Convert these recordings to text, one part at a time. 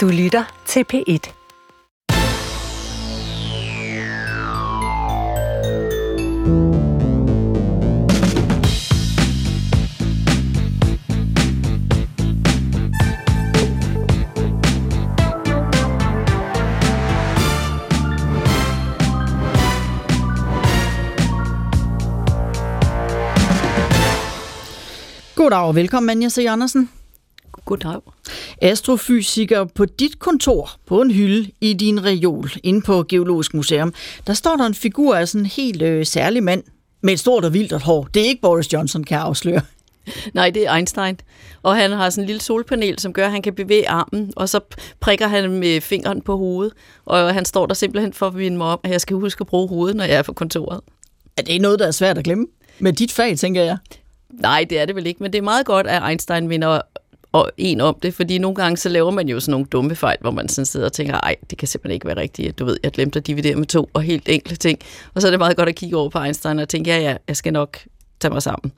Du lytter til P1. Goddag og velkommen, Anja C. Andersen. Goddag. Astrofysiker på dit kontor på en hylde i din reol inde på Geologisk Museum. Der står der en figur af sådan en helt øh, særlig mand med et stort og vildt hår. Det er ikke Boris Johnson, kan jeg afsløre. Nej, det er Einstein. Og han har sådan en lille solpanel, som gør, at han kan bevæge armen, og så prikker han med fingeren på hovedet. Og han står der simpelthen for at minde mig om, at jeg skal huske at bruge hovedet, når jeg er på kontoret. Er det noget, der er svært at glemme? Med dit fag, tænker jeg. Nej, det er det vel ikke, men det er meget godt, at Einstein minder og en om det, fordi nogle gange så laver man jo sådan nogle dumme fejl, hvor man sådan sidder og tænker, ej, det kan simpelthen ikke være rigtigt. Du ved, jeg glemte at dividere med to og helt enkle ting. Og så er det meget godt at kigge over på Einstein og tænke, ja, ja, jeg skal nok tage mig sammen.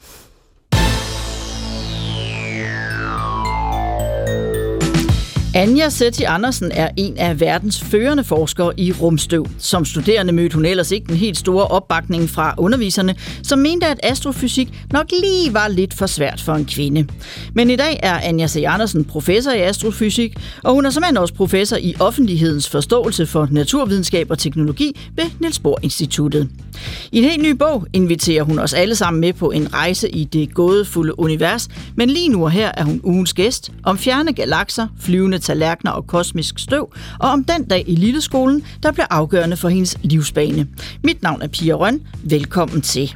Anja Setti Andersen er en af verdens førende forskere i rumstøv. Som studerende mødte hun ellers ikke den helt store opbakning fra underviserne, som mente, at astrofysik nok lige var lidt for svært for en kvinde. Men i dag er Anja C. Andersen professor i astrofysik, og hun er som også professor i offentlighedens forståelse for naturvidenskab og teknologi ved Niels Bohr Instituttet. I en helt ny bog inviterer hun os alle sammen med på en rejse i det gådefulde univers, men lige nu og her er hun ugens gæst om fjerne galakser, flyvende tallerkener og kosmisk støv, og om den dag i Lilleskolen, der blev afgørende for hendes livsbane. Mit navn er Pia Røn. Velkommen til.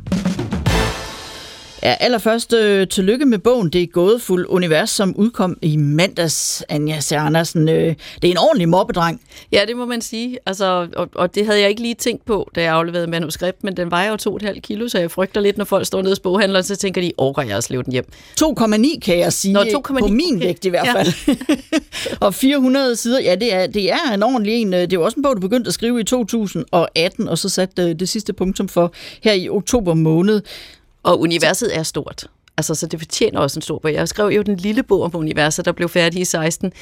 Ja, allerførst øh, tillykke med bogen Det er gådefuld univers, som udkom i mandags, Anja C. Andersen. Øh, det er en ordentlig mobbedreng. Ja, det må man sige. Altså, og, og det havde jeg ikke lige tænkt på, da jeg afleverede manuskript, men den vejer jo 2,5 kilo, så jeg frygter lidt, når folk står nede hos boghandleren, så tænker de, overgår jeg at slæve den hjem. 2,9 kan jeg sige, Nå, 2,9. på min vægt i hvert Ja. fald. og 400 sider, ja, det er, det er en ordentlig en. Det er også en bog, du begyndte at skrive i 2018, og så satte øh, det sidste punktum for her i oktober måned. Og universet er stort. Altså, så det fortjener også en stor bog. Jeg skrev jo den lille bog om universet, der blev færdig i 16.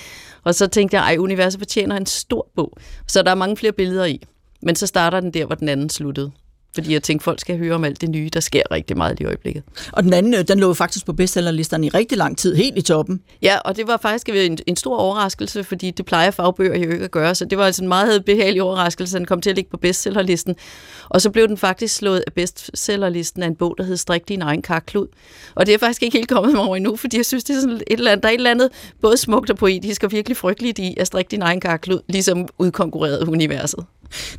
Og så tænkte jeg, ej, universet fortjener en stor bog. Så der er mange flere billeder i. Men så starter den der, hvor den anden sluttede. Fordi jeg tænkte, folk skal høre om alt det nye. Der sker rigtig meget i øjeblikket. Og den anden, øh, den lå faktisk på bestsellerlisterne i rigtig lang tid, helt i toppen. Ja, og det var faktisk en, en stor overraskelse, fordi det plejer fagbøger jo ikke at gøre, så det var altså en meget behagelig overraskelse, at den kom til at ligge på bestsellerlisten. Og så blev den faktisk slået af bestsellerlisten af en bog, der hed Strik din egen karklud. Og det er faktisk ikke helt kommet mig over endnu, fordi jeg synes, det er sådan et eller andet, der er et eller andet både smukt og poetisk og virkelig frygteligt i at strikke din egen karklud, ligesom udkonkurreret universet.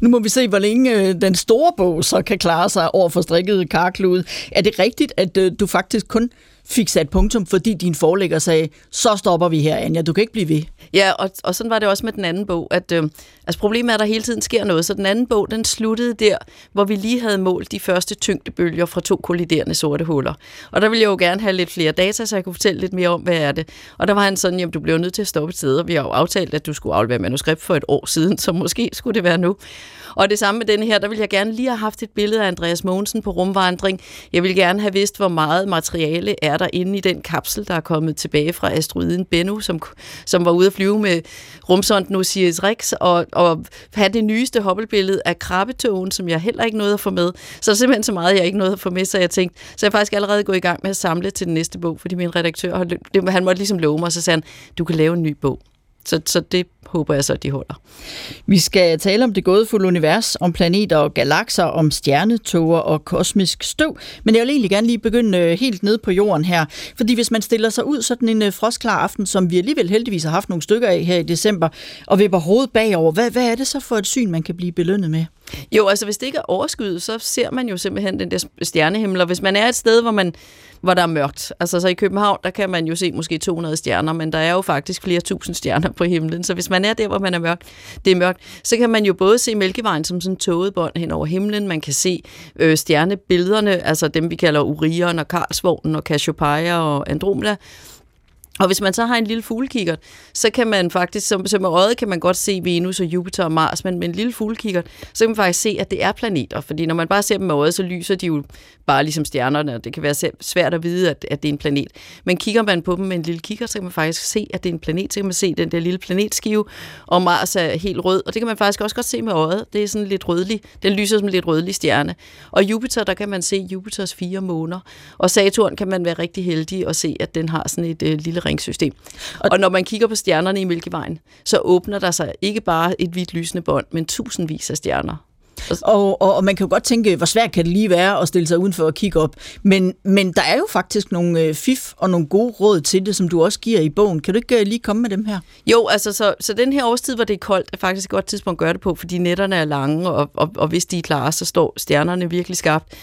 Nu må vi se, hvor længe øh, den store bog så kan klare sig over for strikket karklude. Er det rigtigt, at øh, du faktisk kun fik sat punktum, fordi din forlægger sagde, så stopper vi her, Anja, du kan ikke blive ved. Ja, og, og sådan var det også med den anden bog. At, øh, altså problemet er, at der hele tiden sker noget. Så den anden bog, den sluttede der, hvor vi lige havde målt de første tyngdebølger fra to kolliderende sorte huller. Og der ville jeg jo gerne have lidt flere data, så jeg kunne fortælle lidt mere om, hvad er det. Og der var han sådan, jamen du bliver nødt til at stoppe et sted, og vi har jo aftalt, at du skulle aflevere manuskript for et år siden, så måske skulle det være nu. Og det samme med denne her, der ville jeg gerne lige have haft et billede af Andreas Mogensen på rumvandring. Jeg ville gerne have vidst, hvor meget materiale er der inde i den kapsel, der er kommet tilbage fra asteroiden Bennu, som, som var ude at flyve med rumsonden Osiris Rex, og, og have det nyeste hobbelbillede af krabbetogen, som jeg heller ikke nåede at få med. Så der er simpelthen så meget, jeg ikke nåede at få med, så jeg tænkte, så jeg er faktisk allerede gået i gang med at samle til den næste bog, fordi min redaktør, han måtte ligesom love mig, så sagde han, du kan lave en ny bog. Så, så det håber jeg så, at de holder. Vi skal tale om det gådefulde univers, om planeter og galakser, om stjernetoger og kosmisk støv. Men jeg vil egentlig gerne lige begynde øh, helt ned på jorden her. Fordi hvis man stiller sig ud sådan en øh, frostklar aften, som vi alligevel heldigvis har haft nogle stykker af her i december, og vipper hovedet bagover, hvad, hvad er det så for et syn, man kan blive belønnet med? Jo, altså hvis det ikke er overskyet, så ser man jo simpelthen den der stjernehimmel. Og hvis man er et sted, hvor, man, hvor der er mørkt, altså så i København, der kan man jo se måske 200 stjerner, men der er jo faktisk flere tusind stjerner på himlen. Så hvis man er der, hvor man er mørkt, det er mørkt, så kan man jo både se Mælkevejen som sådan en tåget bånd hen over himlen. Man kan se øh, stjernebillederne, altså dem vi kalder Orion og Karlsvognen og Cassiopeia og Andromeda. Og hvis man så har en lille fuglekikkert, så kan man faktisk, som, som med øjet kan man godt se Venus og Jupiter og Mars, men med en lille fuglekikkert, så kan man faktisk se, at det er planeter. Fordi når man bare ser dem med øjet, så lyser de jo bare ligesom stjernerne, og det kan være svært at vide, at, at det er en planet. Men kigger man på dem med en lille kikkert, så kan man faktisk se, at det er en planet. Så kan man se den der lille planetskive, og Mars er helt rød, og det kan man faktisk også godt se med øjet. Det er sådan lidt rødlig. Den lyser som en lidt rødlig stjerne. Og Jupiter, der kan man se Jupiters fire måner. Og Saturn kan man være rigtig heldig og se, at den har sådan et øh, lille ringsystem. Og, og når man kigger på stjernerne i Mælkevejen, så åbner der sig ikke bare et hvidt lysende bånd, men tusindvis af stjerner. Og, og, og man kan jo godt tænke, hvor svært kan det lige være at stille sig udenfor og kigge op. Men, men der er jo faktisk nogle øh, fif og nogle gode råd til det, som du også giver i bogen. Kan du ikke øh, lige komme med dem her? Jo, altså så, så den her årstid, hvor det er koldt, er faktisk et godt tidspunkt at gøre det på, fordi netterne er lange, og, og, og hvis de er klare, så står stjernerne virkelig skarpt.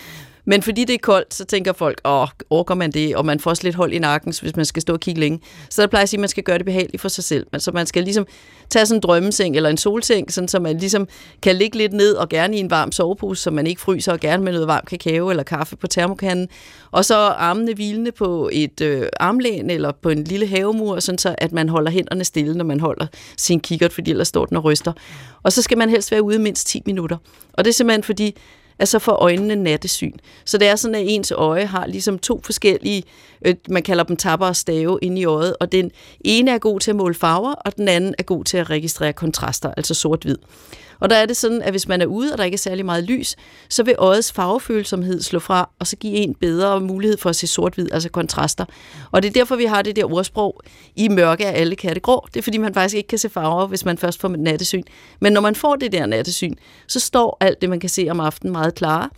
Men fordi det er koldt, så tænker folk, åh, orker man det? Og man får også lidt hold i nakken, hvis man skal stå og kigge længe. Så der plejer at sige, at man skal gøre det behageligt for sig selv. Så man skal ligesom tage sådan en drømmeseng eller en solseng, sådan, så man ligesom kan ligge lidt ned og gerne i en varm sovepose, så man ikke fryser, og gerne med noget varm kakao eller kaffe på termokanden. Og så armene hvilende på et øh, armlæn eller på en lille havemur, sådan så at man holder hænderne stille, når man holder sin kikkert, fordi ellers står den og ryster. Og så skal man helst være ude mindst 10 minutter. Og det er simpelthen fordi, altså for øjnene nattesyn. Så det er sådan, at ens øje har ligesom to forskellige, øh, man kalder dem tapper og stave inde i øjet, og den ene er god til at måle farver, og den anden er god til at registrere kontraster, altså sort-hvid. Og der er det sådan, at hvis man er ude, og der ikke er særlig meget lys, så vil øjets farvefølsomhed slå fra, og så give en bedre mulighed for at se sort-hvid, altså kontraster. Og det er derfor, vi har det der ordsprog, i mørke er alle katte grå. Det er fordi, man faktisk ikke kan se farver, hvis man først får nattesyn. Men når man får det der nattesyn, så står alt det, man kan se om aftenen meget klare.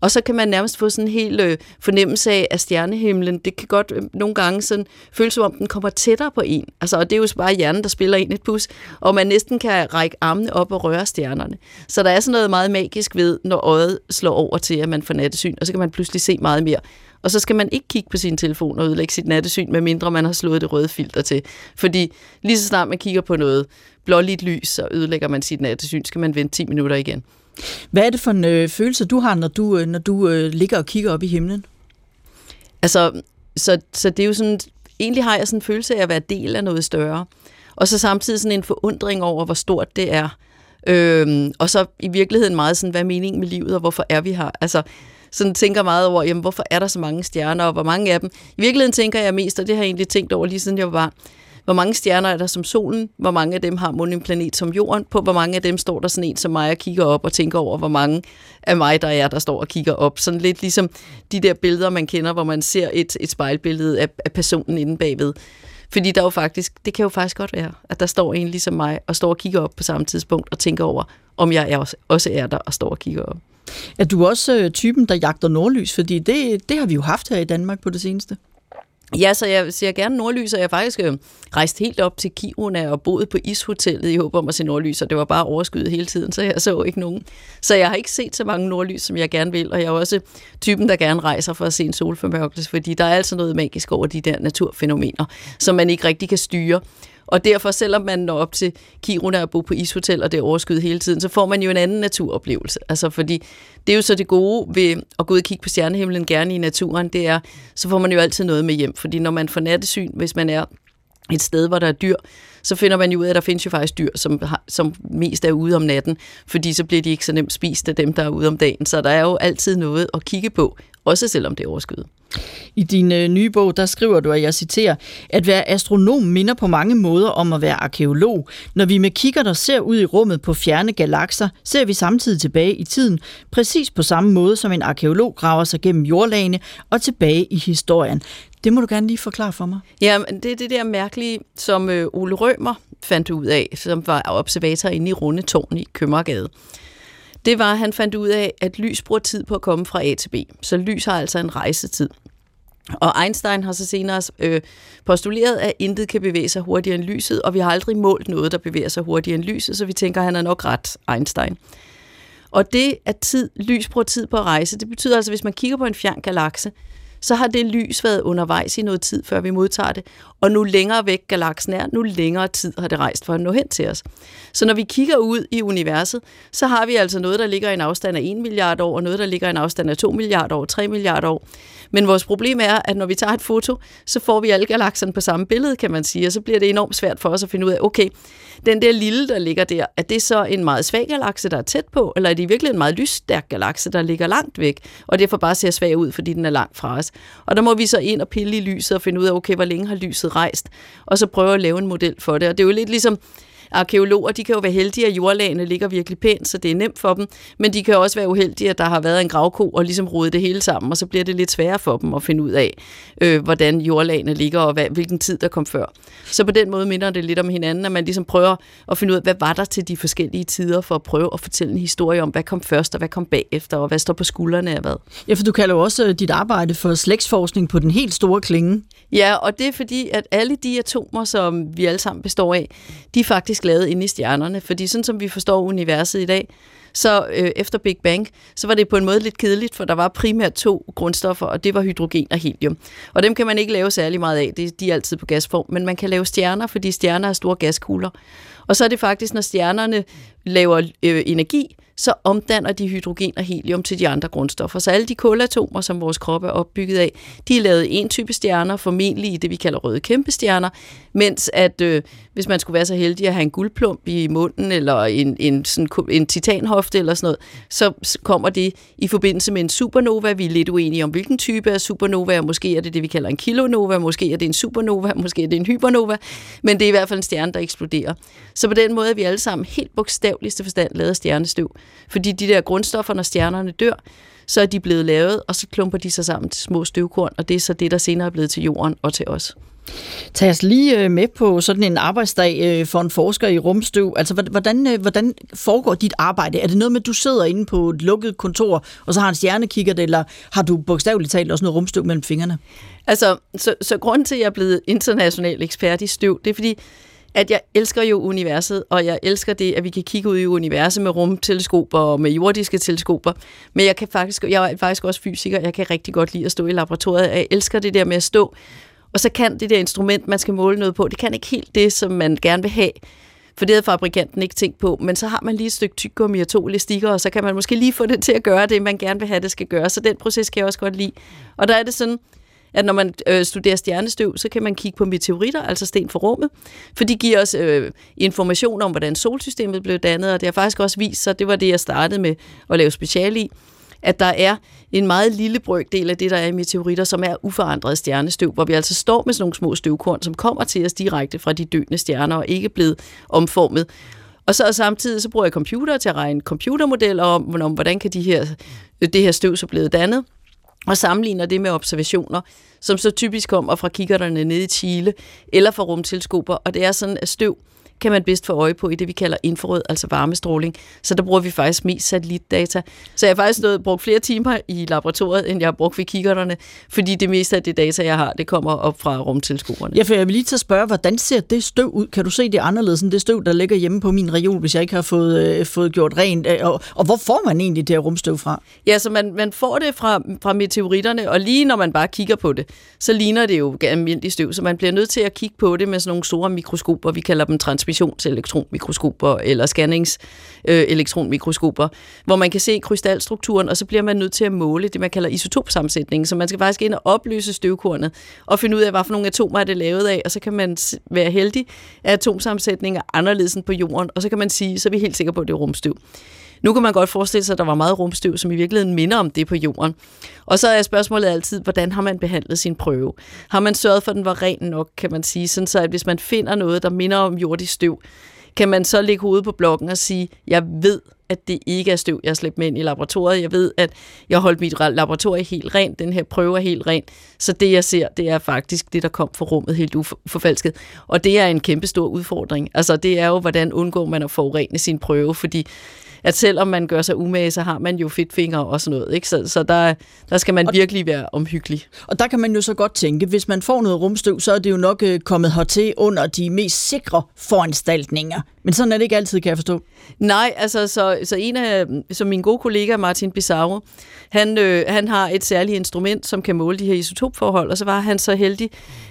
Og så kan man nærmest få sådan en hel øh, fornemmelse af, at stjernehimlen. Det kan godt øh, nogle gange sådan føles som om, den kommer tættere på en. Altså, og det er jo bare hjernen, der spiller ind et pus. Og man næsten kan række armene op og røre stjernerne. Så der er sådan noget meget magisk ved, når øjet slår over til, at man får nattesyn. Og så kan man pludselig se meget mere. Og så skal man ikke kigge på sin telefon og ødelægge sit nattesyn, medmindre man har slået det røde filter til. Fordi lige så snart man kigger på noget blåligt lys, så ødelægger man sit nattesyn, skal man vente 10 minutter igen. Hvad er det for en øh, følelse, du har, når du, øh, når du øh, ligger og kigger op i himlen? Altså, så, så det er jo sådan, egentlig har jeg sådan en følelse af at være del af noget større. Og så samtidig sådan en forundring over, hvor stort det er. Øhm, og så i virkeligheden meget sådan, hvad er meningen med livet, og hvorfor er vi her? Altså, sådan tænker meget over, jamen, hvorfor er der så mange stjerner, og hvor mange af dem? I virkeligheden tænker jeg mest, og det har jeg egentlig tænkt over lige siden jeg var barn, hvor mange stjerner er der som solen? Hvor mange af dem har mund en planet som jorden? På hvor mange af dem står der sådan en som mig og kigger op og tænker over, hvor mange af mig der er, der står og kigger op. Sådan lidt ligesom de der billeder, man kender, hvor man ser et, et spejlbillede af, af personen inde bagved. Fordi der jo faktisk, det kan jo faktisk godt være, at der står en ligesom mig og står og kigger op på samme tidspunkt og tænker over, om jeg er også, også er der og står og kigger op. Er du også øh, typen, der jagter nordlys? Fordi det, det har vi jo haft her i Danmark på det seneste. Ja, så jeg ser gerne nordlys, og jeg har faktisk øh, rejst helt op til Kiruna og boet på ishotellet i håb om at se nordlys, og det var bare overskyet hele tiden, så jeg så ikke nogen. Så jeg har ikke set så mange nordlys, som jeg gerne vil, og jeg er også typen, der gerne rejser for at se en solformørkelse, fordi der er altså noget magisk over de der naturfænomener, som man ikke rigtig kan styre. Og derfor, selvom man når op til Kiruna og bor på ishotel, og det er overskyet hele tiden, så får man jo en anden naturoplevelse. Altså fordi det er jo så det gode ved at gå ud og kigge på stjernehimlen gerne i naturen, det er, så får man jo altid noget med hjem. Fordi når man får nattesyn, hvis man er et sted, hvor der er dyr, så finder man jo ud af, at der findes jo faktisk dyr, som, har, som mest er ude om natten, fordi så bliver de ikke så nemt spist af dem, der er ude om dagen. Så der er jo altid noget at kigge på, også selvom det er overskyet. I din øh, nye bog, der skriver du, at jeg citerer, at være astronom minder på mange måder om at være arkeolog. Når vi med kigger der ser ud i rummet på fjerne galakser, ser vi samtidig tilbage i tiden, præcis på samme måde som en arkeolog graver sig gennem jordlagene og tilbage i historien. Det må du gerne lige forklare for mig. Ja, det er det der mærkelige, som øh, Ole Rømer fandt ud af, som var observator inde i Rundetårn i Kømmergade det var, at han fandt ud af, at lys bruger tid på at komme fra A til B. Så lys har altså en rejsetid. Og Einstein har så senere øh, postuleret, at intet kan bevæge sig hurtigere end lyset, og vi har aldrig målt noget, der bevæger sig hurtigere end lyset, så vi tænker, at han er nok ret, Einstein. Og det, at tid, lys bruger tid på at rejse, det betyder altså, at hvis man kigger på en fjern galakse, så har det lys været undervejs i noget tid, før vi modtager det. Og nu længere væk galaksen er, nu længere tid har det rejst for at nå hen til os. Så når vi kigger ud i universet, så har vi altså noget, der ligger i en afstand af 1 milliard år, og noget, der ligger i en afstand af 2 milliarder år, 3 milliarder år. Men vores problem er, at når vi tager et foto, så får vi alle galakserne på samme billede, kan man sige, og så bliver det enormt svært for os at finde ud af, okay, den der lille, der ligger der, er det så en meget svag galakse, der er tæt på, eller er det virkelig en meget lysstærk galakse, der ligger langt væk, og derfor bare ser svag ud, fordi den er langt fra os. Og der må vi så ind og pille i lyset og finde ud af, okay, hvor længe har lyset rejst, og så prøve at lave en model for det. Og det er jo lidt ligesom, arkeologer, de kan jo være heldige, at jordlagene ligger virkelig pænt, så det er nemt for dem, men de kan også være uheldige, at der har været en gravko og ligesom rodet det hele sammen, og så bliver det lidt sværere for dem at finde ud af, øh, hvordan jordlagene ligger, og hvad, hvilken tid der kom før. Så på den måde minder det lidt om hinanden, at man ligesom prøver at finde ud af, hvad var der til de forskellige tider, for at prøve at fortælle en historie om, hvad kom først, og hvad kom bagefter, og hvad står på skuldrene af hvad. Ja, for du kalder jo også øh, dit arbejde for slægtsforskning på den helt store klinge. Ja, og det er fordi, at alle de atomer, som vi alle sammen består af, de er faktisk lavet inde i stjernerne. Fordi sådan som vi forstår universet i dag, så øh, efter Big Bang, så var det på en måde lidt kedeligt, for der var primært to grundstoffer, og det var hydrogen og helium. Og dem kan man ikke lave særlig meget af, det, de er altid på gasform, men man kan lave stjerner, fordi stjerner er store gaskugler. Og så er det faktisk, når stjernerne laver øh, energi, så omdanner de hydrogen og helium til de andre grundstoffer. Så alle de kulatomer, som vores krop er opbygget af, de er lavet en type stjerner, formentlig i det, vi kalder røde kæmpestjerner, mens at øh, hvis man skulle være så heldig at have en guldplump i munden, eller en, en, sådan, en titanhofte eller sådan noget, så kommer det i forbindelse med en supernova. Vi er lidt uenige om, hvilken type af supernova, måske er det det, vi kalder en kilonova, måske er det en supernova, måske er det en hypernova, men det er i hvert fald en stjerne, der eksploderer. Så på den måde er vi alle sammen helt bogstaveligste forstand lavet af stjernestøv. Fordi de der grundstoffer, når stjernerne dør, så er de blevet lavet, og så klumper de sig sammen til små støvkorn, og det er så det, der senere er blevet til jorden og til os. Tag os lige øh, med på sådan en arbejdsdag øh, for en forsker i rumstøv. Altså, hvordan, øh, hvordan foregår dit arbejde? Er det noget med, at du sidder inde på et lukket kontor, og så har en stjernekikker eller har du bogstaveligt talt også noget rumstøv mellem fingrene? Altså, så, så grunden til, at jeg er blevet international ekspert i støv, det er fordi, at jeg elsker jo universet, og jeg elsker det, at vi kan kigge ud i universet med rumteleskoper og med jordiske teleskoper. Men jeg kan faktisk, jeg er faktisk også fysiker, jeg kan rigtig godt lide at stå i laboratoriet. Jeg elsker det der med at stå, og så kan det der instrument, man skal måle noget på, det kan ikke helt det, som man gerne vil have. For det havde fabrikanten ikke tænkt på. Men så har man lige et stykke tyggegummi og to elastikker, og så kan man måske lige få det til at gøre det, man gerne vil have, det skal gøre. Så den proces kan jeg også godt lide. Og der er det sådan, at når man øh, studerer stjernestøv, så kan man kigge på meteoritter, altså sten for rummet, for de giver os øh, information om, hvordan solsystemet blev dannet, og det har faktisk også vist sig, det var det, jeg startede med at lave special i, at der er en meget lille brøkdel af det, der er i meteoritter, som er uforandret stjernestøv, hvor vi altså står med sådan nogle små støvkorn, som kommer til os direkte fra de døende stjerner og ikke blevet omformet. Og så og samtidig så bruger jeg computer til at regne computermodeller om, om hvordan kan de her, øh, det her støv så blevet dannet og sammenligner det med observationer, som så typisk kommer fra kikkerterne nede i Chile, eller fra rumteleskoper, og det er sådan, at støv kan man bedst få øje på i det, vi kalder infrarød, altså varmestråling. Så der bruger vi faktisk mest satellitdata. Så jeg har faktisk stået, brugt flere timer i laboratoriet, end jeg har brugt ved kikkerterne, fordi det meste af det data, jeg har, det kommer op fra rumteleskoperne. Ja, for jeg vil lige til at spørge, hvordan ser det støv ud? Kan du se det anderledes end det støv, der ligger hjemme på min region, hvis jeg ikke har fået, øh, fået gjort rent? Øh, og, og hvor får man egentlig det her rumstøv fra? Ja, så man, man får det fra, fra meteoritterne, og lige når man bare kigger på det, så ligner det jo almindeligt støv, så man bliver nødt til at kigge på det med sådan nogle store mikroskoper, vi kalder dem transmissionselektronmikroskoper eller scanningselektronmikroskoper, øh, hvor man kan se krystalstrukturen, og så bliver man nødt til at måle det, man kalder isotopsammensætningen. Så man skal faktisk ind og opløse støvkornet og finde ud af, hvad for nogle atomer er det lavet af, og så kan man være heldig, at atomsammensætningen er anderledes end på jorden, og så kan man sige, så er vi helt sikre på, at det er rumstøv. Nu kan man godt forestille sig, at der var meget rumstøv, som i virkeligheden minder om det på jorden. Og så er spørgsmålet altid, hvordan har man behandlet sin prøve? Har man sørget for, at den var ren nok, kan man sige, sådan så at hvis man finder noget, der minder om jordisk støv, kan man så lægge hovedet på blokken og sige, jeg ved, at det ikke er støv, jeg har med ind i laboratoriet. Jeg ved, at jeg holdt mit laboratorium helt rent. Den her prøve er helt ren. Så det, jeg ser, det er faktisk det, der kom fra rummet helt uforfalsket. Og det er en kæmpe stor udfordring. Altså, det er jo, hvordan undgår man at forurene sin prøve, fordi at selvom man gør sig umage, så har man jo fedtfingre og sådan noget. Ikke? Så, så der, der skal man virkelig være omhyggelig. Og der kan man jo så godt tænke, hvis man får noget rumstøv, så er det jo nok øh, kommet hertil under de mest sikre foranstaltninger. Men sådan er det ikke altid, kan jeg forstå. Nej, altså så, så en af, som min gode kollega Martin Bizarro, han, øh, han har et særligt instrument, som kan måle de her isotopforhold, og så var han så heldig,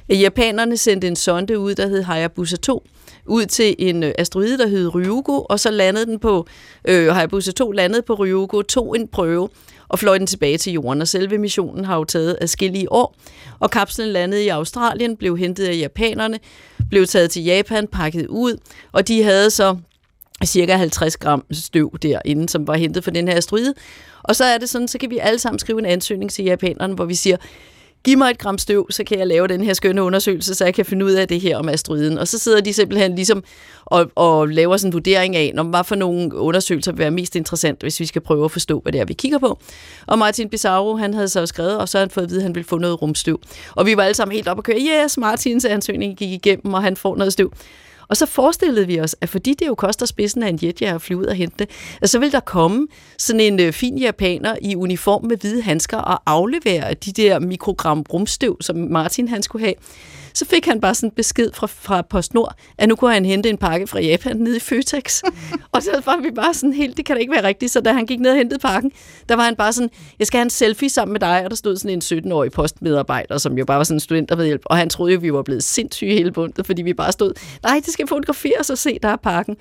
at japanerne sendte en sonde ud, der hed Hayabusa 2, ud til en øh, asteroide, der hed Ryugu, og så landede den på, øh, Hayabusa 2 landede på Ryugu, tog en prøve, og fløj den tilbage til jorden. Og selve missionen har jo taget adskillige år, og kapslen landede i Australien, blev hentet af japanerne, blev taget til Japan, pakket ud, og de havde så cirka 50 gram støv derinde, som var hentet fra den her asteroide. Og så er det sådan, så kan vi alle sammen skrive en ansøgning til japanerne, hvor vi siger, giv mig et gram støv, så kan jeg lave den her skønne undersøgelse, så jeg kan finde ud af det her om asteroiden. Og så sidder de simpelthen ligesom og, og laver sådan en vurdering af, når hvad for nogle undersøgelser vil være mest interessant, hvis vi skal prøve at forstå, hvad det er, vi kigger på. Og Martin Bizarro, han havde så skrevet, og så havde han fået at vide, at han ville få noget rumstøv. Og vi var alle sammen helt op og køre, yes, Martins ansøgning gik igennem, og han får noget støv. Og så forestillede vi os, at fordi det jo koster spidsen af en jetjager at flyve ud og hente det, at så vil der komme sådan en øh, fin japaner i uniform med hvide handsker og aflevere de der mikrogram rumstøv, som Martin han skulle have. Så fik han bare sådan besked fra, fra PostNord, at nu kunne han hente en pakke fra Japan nede i Føtex. og så var vi bare sådan helt, det kan da ikke være rigtigt. Så da han gik ned og hentede pakken, der var han bare sådan, jeg skal have en selfie sammen med dig. Og der stod sådan en 17-årig postmedarbejder, som jo bare var sådan en hjælp. Og han troede jo, vi var blevet sindssyge hele bundet, fordi vi bare stod, nej, det skal fotograferes og se, der er pakken.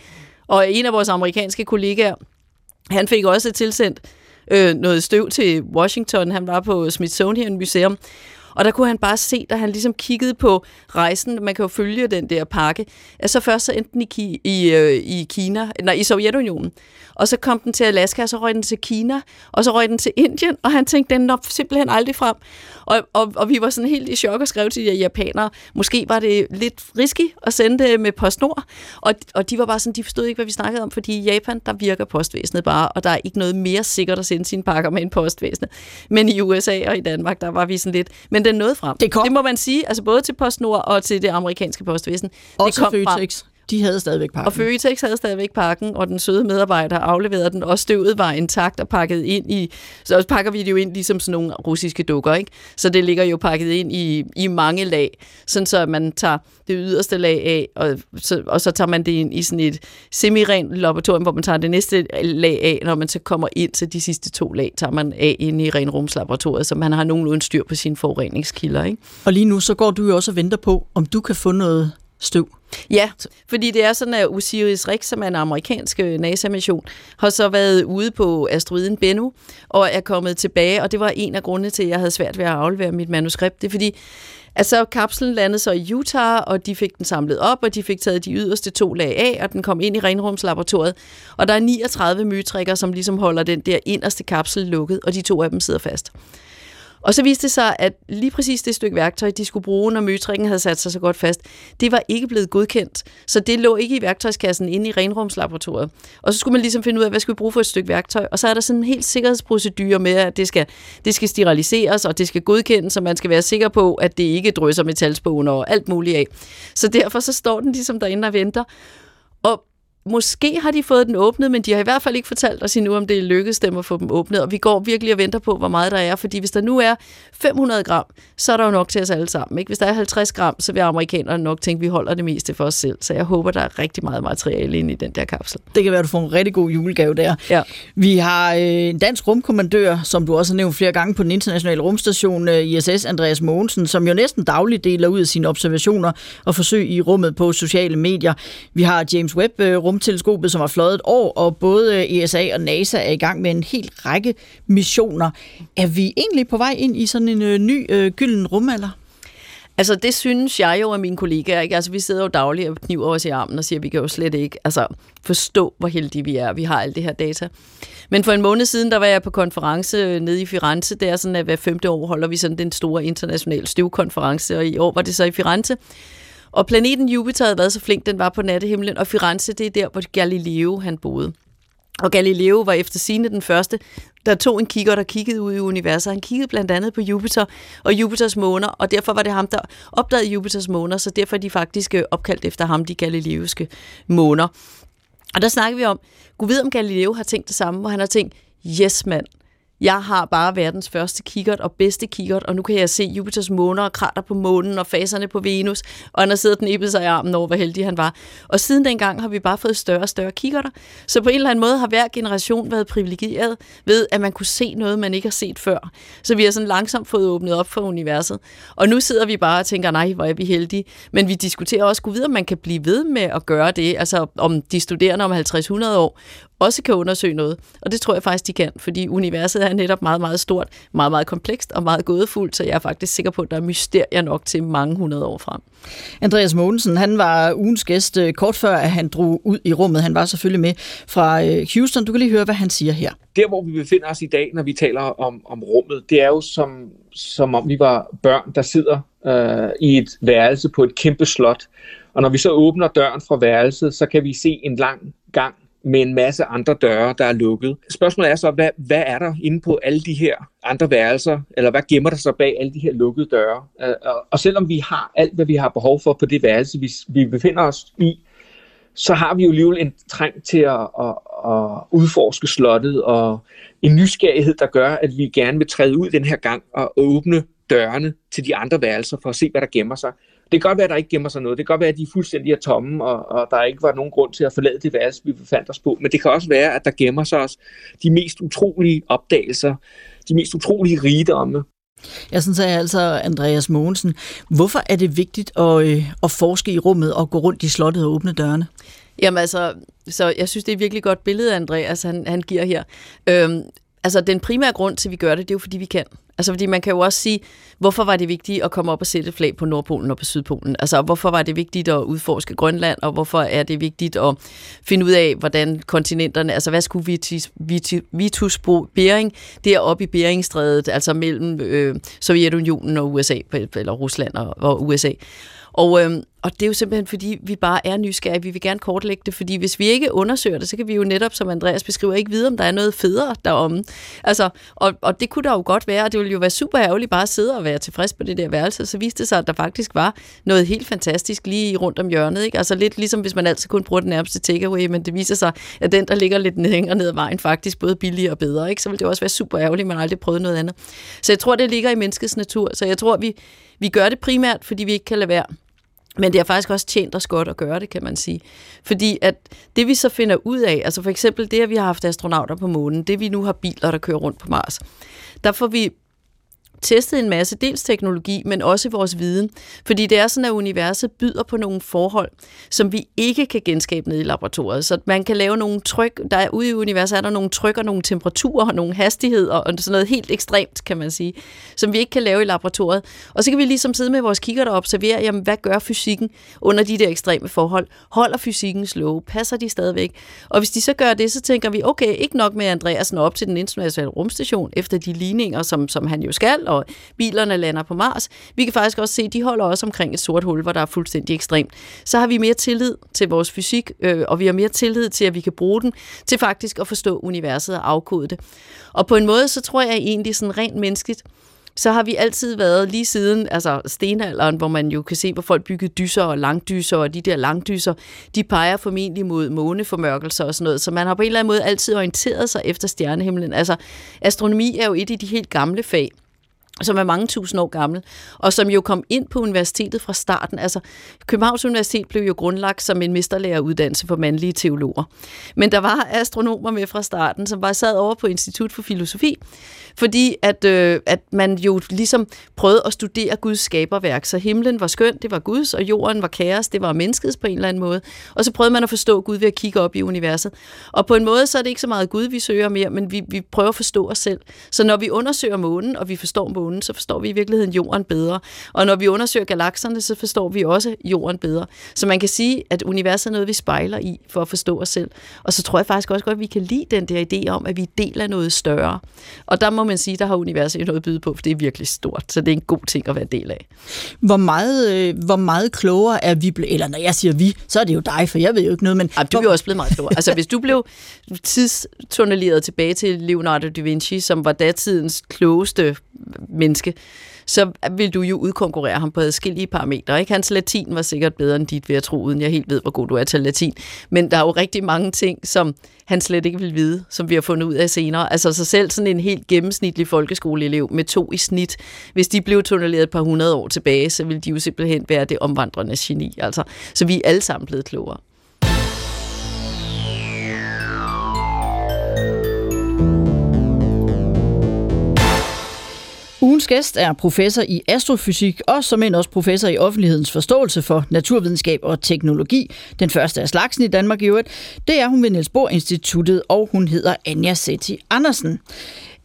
Og en af vores amerikanske kollegaer, han fik også tilsendt øh, noget støv til Washington. Han var på Smithsonian Museum, og der kunne han bare se, da han ligesom kiggede på rejsen, man kan jo følge den der pakke, at så først så endte den i, Ki- i, øh, i Kina, nej, i Sovjetunionen, og så kom den til Alaska, og så røg den til Kina, og så røg den til Indien, og han tænkte, den når simpelthen aldrig frem. Og, og, og vi var sådan helt i chok og skrev til de japanere, måske var det lidt risky at sende det med PostNord, og, og de var bare sådan, de forstod ikke, hvad vi snakkede om, fordi i Japan, der virker postvæsenet bare, og der er ikke noget mere sikkert at sende sine pakker med en postvæsenet. Men i USA og i Danmark, der var vi sådan lidt, men den nåede frem. Det kom. Det må man sige, altså både til PostNord og til det amerikanske postvæsen. Også det kom frem. De havde stadigvæk pakken. Og Føtex havde stadigvæk pakken, og den søde medarbejder afleverede den, og støvet var intakt og pakket ind i, så pakker vi det jo ind ligesom sådan nogle russiske dukker, ikke? Så det ligger jo pakket ind i, i mange lag, sådan så man tager det yderste lag af, og så, og så tager man det ind i sådan et semi-rent laboratorium, hvor man tager det næste lag af, når man så kommer ind til de sidste to lag, tager man af ind i renrumslaboratoriet, så man har nogenlunde styr på sine forureningskilder, ikke? Og lige nu, så går du jo også og venter på, om du kan få noget støv. Ja, fordi det er sådan, at Osiris-Rex, som er en amerikansk øh, NASA-mission, har så været ude på asteroiden Bennu og er kommet tilbage, og det var en af grundene til, at jeg havde svært ved at aflevere mit manuskript. Det er fordi, Altså, kapslen landede så i Utah, og de fik den samlet op, og de fik taget de yderste to lag af, og den kom ind i renrumslaboratoriet. Og der er 39 mytrikker, som ligesom holder den der inderste kapsel lukket, og de to af dem sidder fast. Og så viste det sig, at lige præcis det stykke værktøj, de skulle bruge, når møtrikken havde sat sig så godt fast, det var ikke blevet godkendt. Så det lå ikke i værktøjskassen inde i renrumslaboratoriet. Og så skulle man ligesom finde ud af, hvad skal vi bruge for et stykke værktøj. Og så er der sådan en helt sikkerhedsprocedure med, at det skal, det skal steriliseres, og det skal godkendes, så man skal være sikker på, at det ikke drysser metalspåner og alt muligt af. Så derfor så står den ligesom derinde og venter. Måske har de fået den åbnet, men de har i hvert fald ikke fortalt os endnu, om det er lykkedes dem at få dem åbnet. Og vi går virkelig og venter på, hvor meget der er. Fordi hvis der nu er 500 gram, så er der jo nok til os alle sammen. Ikke? Hvis der er 50 gram, så vil amerikanerne nok tænke, at vi holder det meste for os selv. Så jeg håber, der er rigtig meget materiale inde i den der kapsel. Det kan være, at du får en rigtig god julegave der. Ja. Vi har øh, en dansk rumkommandør, som du også har nævnt flere gange på den internationale rumstation øh, ISS, Andreas Mogensen, som jo næsten dagligt deler ud af sine observationer og forsøg i rummet på sociale medier. Vi har James Webb øh, rumteleskopet, som har fløjet et år, og både øh, ESA og NASA er i gang med en helt række missioner. Er vi egentlig på vej ind i sådan en øh, ny øh, gylden rumalder? Altså, det synes jeg jo af mine kollegaer. Ikke? Altså, vi sidder jo dagligt og kniver os i armen og siger, at vi kan jo slet ikke altså, forstå, hvor heldige vi er. Vi har alt det her data. Men for en måned siden, der var jeg på konference øh, nede i Firenze. Det er sådan, at hver femte år holder vi sådan den store internationale støvkonference, og i år var det så i Firenze. Og planeten Jupiter havde været så flink, den var på nattehimlen, og Firenze, det er der, hvor Galileo han boede. Og Galileo var efter sine den første, der tog en kigger, der kiggede ud i universet. Han kiggede blandt andet på Jupiter og Jupiters måner, og derfor var det ham, der opdagede Jupiters måner, så derfor er de faktisk øh, opkaldt efter ham, de galileiske måner. Og der snakker vi om, Gud ved om Galileo har tænkt det samme, hvor han har tænkt, yes mand, jeg har bare verdens første kikkert og bedste kikkert, og nu kan jeg se Jupiters måner og krater på månen og faserne på Venus, og han har siddet den sig i armen over, hvor heldig han var. Og siden dengang har vi bare fået større og større kikkerter. Så på en eller anden måde har hver generation været privilegeret ved, at man kunne se noget, man ikke har set før. Så vi har sådan langsomt fået åbnet op for universet. Og nu sidder vi bare og tænker, nej, hvor er vi heldige. Men vi diskuterer også, kunne videre, om man kan blive ved med at gøre det, altså om de studerende om 50-100 år også kan undersøge noget. Og det tror jeg faktisk, de kan, fordi universet er netop meget, meget stort, meget, meget komplekst og meget gådefuldt, så jeg er faktisk sikker på, at der er mysterier nok til mange hundrede år frem. Andreas Mogensen, han var ugens gæst øh, kort før, at han drog ud i rummet. Han var selvfølgelig med fra øh, Houston. Du kan lige høre, hvad han siger her. Der, hvor vi befinder os i dag, når vi taler om, om rummet, det er jo som, som om vi var børn, der sidder øh, i et værelse på et kæmpe slot. Og når vi så åbner døren fra værelset, så kan vi se en lang gang med en masse andre døre, der er lukket. Spørgsmålet er så, hvad, hvad er der inde på alle de her andre værelser, eller hvad gemmer der sig bag alle de her lukkede døre? Øh, og selvom vi har alt, hvad vi har behov for på det værelse, vi, vi befinder os i, så har vi jo alligevel en træng til at, at, at udforske slottet, og en nysgerrighed, der gør, at vi gerne vil træde ud den her gang og åbne dørene til de andre værelser for at se, hvad der gemmer sig. Det kan godt være, at der ikke gemmer sig noget. Det kan godt være, at de fuldstændig er tomme, og, og der ikke var nogen grund til at forlade det værelse, vi befandt os på. Men det kan også være, at der gemmer sig også de mest utrolige opdagelser, de mest utrolige rigdomme. Jeg synes altså, Andreas Mogensen, hvorfor er det vigtigt at, øh, at forske i rummet og gå rundt i slottet og åbne dørene? Jamen altså, så jeg synes, det er et virkelig godt billede, Andreas han, han giver her. Øhm, altså, den primære grund til, at vi gør det, det er jo, fordi vi kan. Altså, fordi man kan jo også sige, hvorfor var det vigtigt at komme op og sætte flag på Nordpolen og på Sydpolen? Altså, hvorfor var det vigtigt at udforske Grønland, og hvorfor er det vigtigt at finde ud af, hvordan kontinenterne, altså hvad skulle Vitus, Vitus, Vitus Bering deroppe i Beringstrædet, altså mellem øh, Sovjetunionen og USA, eller Rusland og, og USA. Og, øh, og det er jo simpelthen, fordi vi bare er nysgerrige. Vi vil gerne kortlægge det, fordi hvis vi ikke undersøger det, så kan vi jo netop, som Andreas beskriver, ikke vide, om der er noget federe derom. Altså, og, og det kunne der jo godt være, og det ville jo være super ærgerligt bare at sidde og være tilfreds på det der værelse. Så viste det sig, at der faktisk var noget helt fantastisk lige rundt om hjørnet. Ikke? Altså lidt ligesom hvis man altid kun bruger den nærmeste takeaway, men det viser sig, at den, der ligger lidt længere ned ad vejen, faktisk både billigere og bedre. Ikke? Så ville det også være super ærgerligt, at man aldrig prøvede noget andet. Så jeg tror, det ligger i menneskets natur. Så jeg tror, vi, vi gør det primært, fordi vi ikke kan lade være. Men det har faktisk også tjent os godt at gøre det, kan man sige. Fordi at det vi så finder ud af, altså for eksempel det, at vi har haft astronauter på månen, det vi nu har biler, der kører rundt på Mars, der får vi testet en masse, dels teknologi, men også vores viden. Fordi det er sådan, at universet byder på nogle forhold, som vi ikke kan genskabe ned i laboratoriet. Så man kan lave nogle tryk, der er ude i universet er der nogle tryk og nogle temperaturer og nogle hastigheder og sådan noget helt ekstremt, kan man sige, som vi ikke kan lave i laboratoriet. Og så kan vi ligesom sidde med vores kigger og observere, jamen hvad gør fysikken under de der ekstreme forhold? Holder fysikken love? Passer de stadigvæk? Og hvis de så gør det, så tænker vi, okay, ikke nok med Andreasen op til den internationale rumstation efter de ligninger, som, som han jo skal, og bilerne lander på Mars. Vi kan faktisk også se, at de holder også omkring et sort hul, hvor der er fuldstændig ekstremt. Så har vi mere tillid til vores fysik, øh, og vi har mere tillid til, at vi kan bruge den til faktisk at forstå universet og afkode det. Og på en måde, så tror jeg egentlig sådan rent menneskeligt, så har vi altid været lige siden altså stenalderen, hvor man jo kan se, hvor folk byggede dyser og langdyser, og de der langdyser, de peger formentlig mod måneformørkelser og sådan noget. Så man har på en eller anden måde altid orienteret sig efter stjernehimlen. Altså, astronomi er jo et af de helt gamle fag som er mange tusind år gammel, og som jo kom ind på universitetet fra starten. Altså, Københavns Universitet blev jo grundlagt som en mesterlæreruddannelse for mandlige teologer. Men der var astronomer med fra starten, som var sad over på Institut for Filosofi, fordi at, øh, at man jo ligesom prøvede at studere Guds skaberværk. Så himlen var skøn, det var Guds, og jorden var kaos, det var menneskets på en eller anden måde. Og så prøvede man at forstå Gud ved at kigge op i universet. Og på en måde, så er det ikke så meget Gud, vi søger mere, men vi, vi prøver at forstå os selv. Så når vi undersøger månen, og vi forstår månen, så forstår vi i virkeligheden jorden bedre. Og når vi undersøger galakserne, så forstår vi også jorden bedre. Så man kan sige, at universet er noget, vi spejler i for at forstå os selv. Og så tror jeg faktisk også godt, at vi kan lide den der idé om, at vi er del af noget større. Og der må man sige, der har universet noget at byde på, for det er virkelig stort. Så det er en god ting at være del af. Hvor meget, øh, hvor meget klogere er vi blevet? Eller når jeg siger vi, så er det jo dig, for jeg ved jo ikke noget. Men Jamen, du er jo også blevet meget klogere. altså, hvis du blev tidstunneleret tilbage til Leonardo da Vinci, som var datidens klogeste menneske, så vil du jo udkonkurrere ham på adskillige parametre. Ikke? Hans latin var sikkert bedre end dit, ved jeg tro, uden jeg helt ved, hvor god du er til latin. Men der er jo rigtig mange ting, som han slet ikke vil vide, som vi har fundet ud af senere. Altså så selv sådan en helt gennemsnitlig folkeskoleelev med to i snit, hvis de blev tunneleret et par hundrede år tilbage, så ville de jo simpelthen være det omvandrende geni. Altså, så vi er alle sammen blevet klogere. Ugens gæst er professor i astrofysik og som end også professor i offentlighedens forståelse for naturvidenskab og teknologi. Den første af slagsen i Danmark i øvrigt. Det er hun ved Niels Bohr Instituttet, og hun hedder Anja Setti Andersen.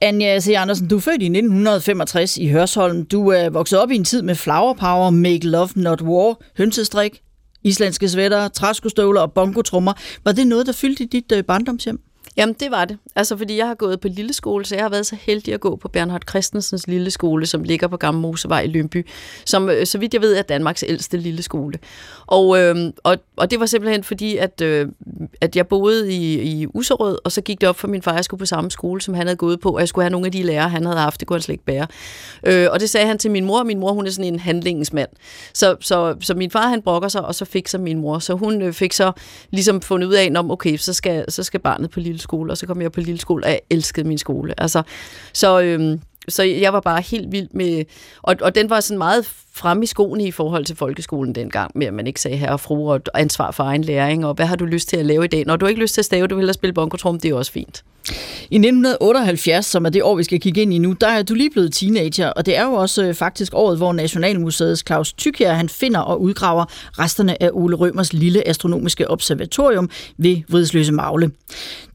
Anja C. Andersen, du er født i 1965 i Hørsholm. Du er vokset op i en tid med flower power, make love, not war, hønsestrik, islandske svætter, træskostøvler og bongotrummer. Var det noget, der fyldte i dit øh, barndomshjem? Jamen, det var det. Altså, fordi jeg har gået på lille skole, så jeg har været så heldig at gå på Bernhard Christensens lille skole, som ligger på Gamle Mosevej i Lønby, som, øh, så vidt jeg ved, er Danmarks ældste lille skole. Og, øh, og, og det var simpelthen fordi, at, øh, at jeg boede i, i Userød, og så gik det op for min far, at jeg skulle på samme skole, som han havde gået på, og jeg skulle have nogle af de lærere, han havde haft. Det kunne han slet ikke bære. Øh, og det sagde han til min mor, min mor, hun er sådan en handlingens mand. Så, så, så min far, han brokker sig, og så fik så min mor. Så hun øh, fik så ligesom fundet ud af, om okay, så skal, så skal barnet på lille skole, og så kom jeg på lille skole, og jeg elskede min skole. Altså, så, øhm, så jeg var bare helt vild med, og, og den var sådan meget frem i skoene i forhold til folkeskolen dengang, med at man ikke sagde herre og fru og ansvar for egen læring, og hvad har du lyst til at lave i dag? Når du ikke lyst til at stave, du vil hellere spille bonkotrum, det er også fint. I 1978, som er det år, vi skal kigge ind i nu, der er du lige blevet teenager, og det er jo også øh, faktisk året, hvor Nationalmuseets Claus Tykjær, han finder og udgraver resterne af Ole Rømers lille astronomiske observatorium ved Vridsløse Magle.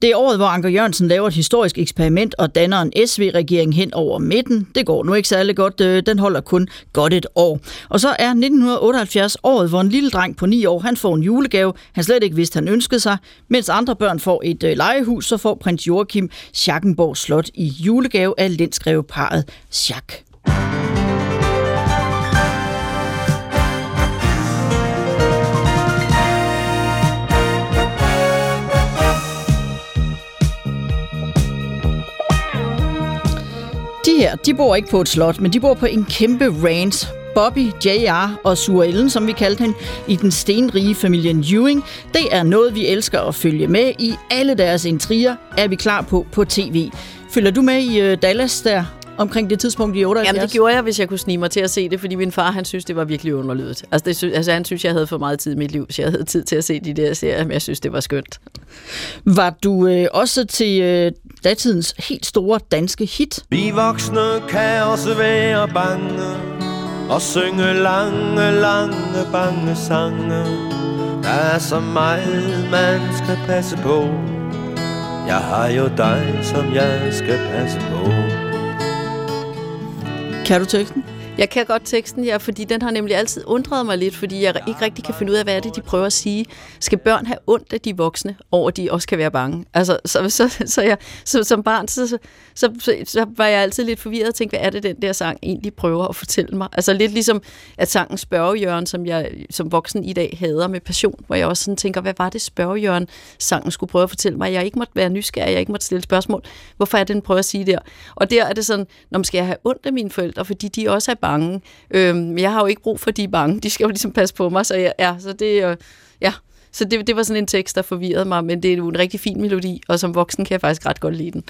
Det er året, hvor Anker Jørgensen laver et historisk eksperiment og danner en SV-regering hen over midten. Det går nu ikke særlig godt, øh, den holder kun godt et år. Og så er 1978 året, hvor en lille dreng på 9 år, han får en julegave, han slet ikke vidste, han ønskede sig, mens andre børn får et øh, legehus, så får prins Joachim Schackenborg Slot i julegave af lindskreveparet Schack. De her, de bor ikke på et slot, men de bor på en kæmpe ranch. Bobby, JR og Sue Ellen, som vi kaldte hende, i den stenrige familien Ewing. Det er noget, vi elsker at følge med i. Alle deres intriger er vi klar på på tv. Følger du med i uh, Dallas der omkring det tidspunkt i 78? Jamen det gjorde jeg, hvis jeg kunne snige mig til at se det, fordi min far, han synes, det var virkelig underlydet. Altså, det, sy- altså han synes, jeg havde for meget tid i mit liv, så jeg havde tid til at se de der serier, men jeg synes, det var skønt. Var du øh, også til øh, datidens helt store danske hit? Vi voksne kan også være bange og synge lange, lange, bange sange. Der er så meget, man skal passe på. Jeg har jo dig, som jeg skal passe på. Kan du teksten? Jeg kan godt teksten, ja, fordi den har nemlig altid undret mig lidt, fordi jeg ikke rigtig kan finde ud af, hvad er det, de prøver at sige. Skal børn have ondt af de voksne, over at de også kan være bange? Altså, så, så, så, jeg, så som barn, så, så, så, så, var jeg altid lidt forvirret og tænkte, hvad er det, den der sang egentlig prøver at fortælle mig? Altså lidt ligesom, at sangen Spørgejørn, som jeg som voksen i dag hader med passion, hvor jeg også sådan tænker, hvad var det Spørgejørn, sangen skulle prøve at fortælle mig? Jeg ikke måtte være nysgerrig, jeg ikke måtte stille spørgsmål. Hvorfor er det, den prøver at sige der? Og der er det sådan, når man skal jeg have ondt af mine forældre, fordi de også er bange. Øhm, jeg har jo ikke brug for, at de er bange. De skal jo ligesom passe på mig, så jeg, ja, så det, øh, ja. Så det, det var sådan en tekst, der forvirrede mig, men det er jo en rigtig fin melodi, og som voksen kan jeg faktisk ret godt lide den.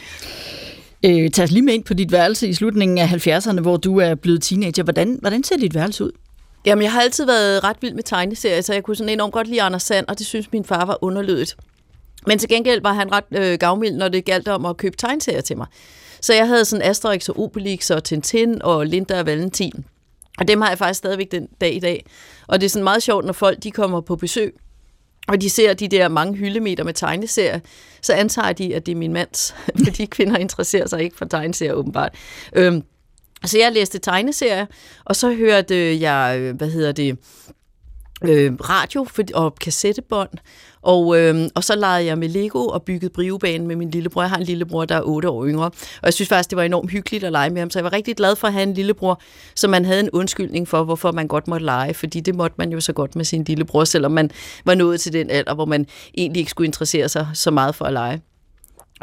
Øh, tag os lige med ind på dit værelse i slutningen af 70'erne, hvor du er blevet teenager. Hvordan, hvordan ser dit værelse ud? Jamen, jeg har altid været ret vild med tegneserier, så jeg kunne sådan enormt godt lide Anders Sand, og det synes min far var underlødigt. Men til gengæld var han ret øh, gavmild, når det galt om at købe tegneserier til mig. Så jeg havde sådan Asterix og Obelix og Tintin og Linda og Valentin. Og dem har jeg faktisk stadigvæk den dag i dag. Og det er sådan meget sjovt, når folk de kommer på besøg, og de ser de der mange hyldemeter med tegneserier, så antager de, at det er min mands, fordi kvinder interesserer sig ikke for tegneserier åbenbart. Øhm, så jeg læste tegneserier, og så hørte jeg, øh, hvad hedder det, øh, radio og kassettebånd, og, øh, og så legede jeg med Lego og byggede brivebanen med min lillebror. Jeg har en lillebror, der er 8 år yngre, og jeg synes faktisk, det var enormt hyggeligt at lege med ham, så jeg var rigtig glad for at have en lillebror, så man havde en undskyldning for, hvorfor man godt måtte lege, fordi det måtte man jo så godt med sin lillebror, selvom man var nået til den alder, hvor man egentlig ikke skulle interessere sig så meget for at lege.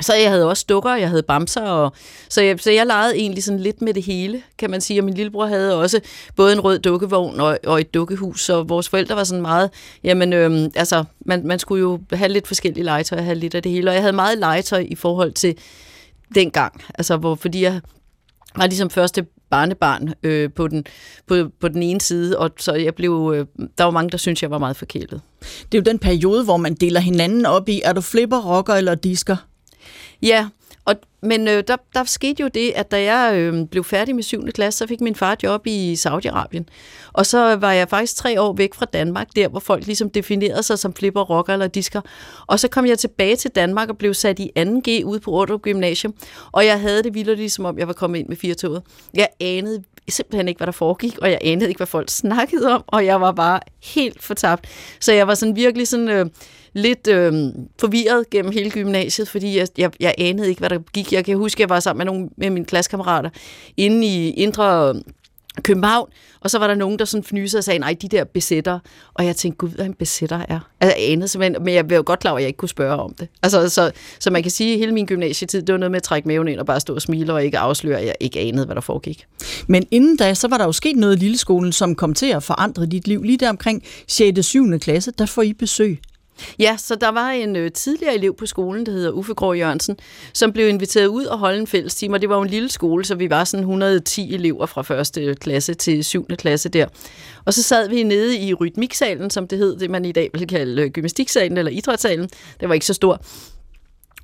Så jeg havde også dukker, jeg havde bamser, og, så, jeg, så jeg legede egentlig sådan lidt med det hele, kan man sige. Og min lillebror havde også både en rød dukkevogn og, og et dukkehus, så vores forældre var sådan meget, jamen øhm, altså, man, man skulle jo have lidt forskellige legetøj, have lidt af det hele. Og jeg havde meget legetøj i forhold til dengang, altså hvor, fordi jeg var ligesom første barnebarn øh, på, den, på, på den ene side, og så jeg blev, øh, der var mange, der synes jeg var meget forkælet. Det er jo den periode, hvor man deler hinanden op i, er du flipper, rocker eller disker? Ja, og, men øh, der, der skete jo det, at da jeg øh, blev færdig med 7. klasse, så fik min far job i Saudi-Arabien. Og så var jeg faktisk tre år væk fra Danmark, der hvor folk ligesom definerede sig som flipper, rocker eller disker. Og så kom jeg tilbage til Danmark og blev sat i 2G ude på Ordrup Gymnasium. Og jeg havde det vildt ligesom om jeg var kommet ind med firetoget. Jeg anede simpelthen ikke, hvad der foregik, og jeg anede ikke, hvad folk snakkede om, og jeg var bare helt fortabt. Så jeg var sådan virkelig sådan... Øh, lidt øh, forvirret gennem hele gymnasiet, fordi jeg, jeg, jeg anede ikke, hvad der gik. Jeg kan huske, at jeg var sammen med nogle med mine klassekammerater inde i Indre København, og så var der nogen, der sådan fnysede og sagde, nej, de der besætter. Og jeg tænkte, gud, hvad en besætter er. Altså, jeg anede simpelthen, men jeg var jo godt klar over, at jeg ikke kunne spørge om det. Altså, så, så man kan sige, at hele min gymnasietid, det var noget med at trække maven ind og bare stå og smile og ikke afsløre, at jeg ikke anede, hvad der foregik. Men inden da, så var der jo sket noget i Lilleskolen, som kom til at forandre dit liv. Lige der omkring 6. og 7. klasse, der får I besøg Ja, så der var en ø, tidligere elev på skolen, der hedder Uffe Grå Jørgensen, som blev inviteret ud og holde en fælles time, og det var jo en lille skole, så vi var sådan 110 elever fra første klasse til 7. klasse der. Og så sad vi nede i rytmiksalen, som det hed, det man i dag vil kalde øh, gymnastiksalen eller idrætssalen. Det var ikke så stor.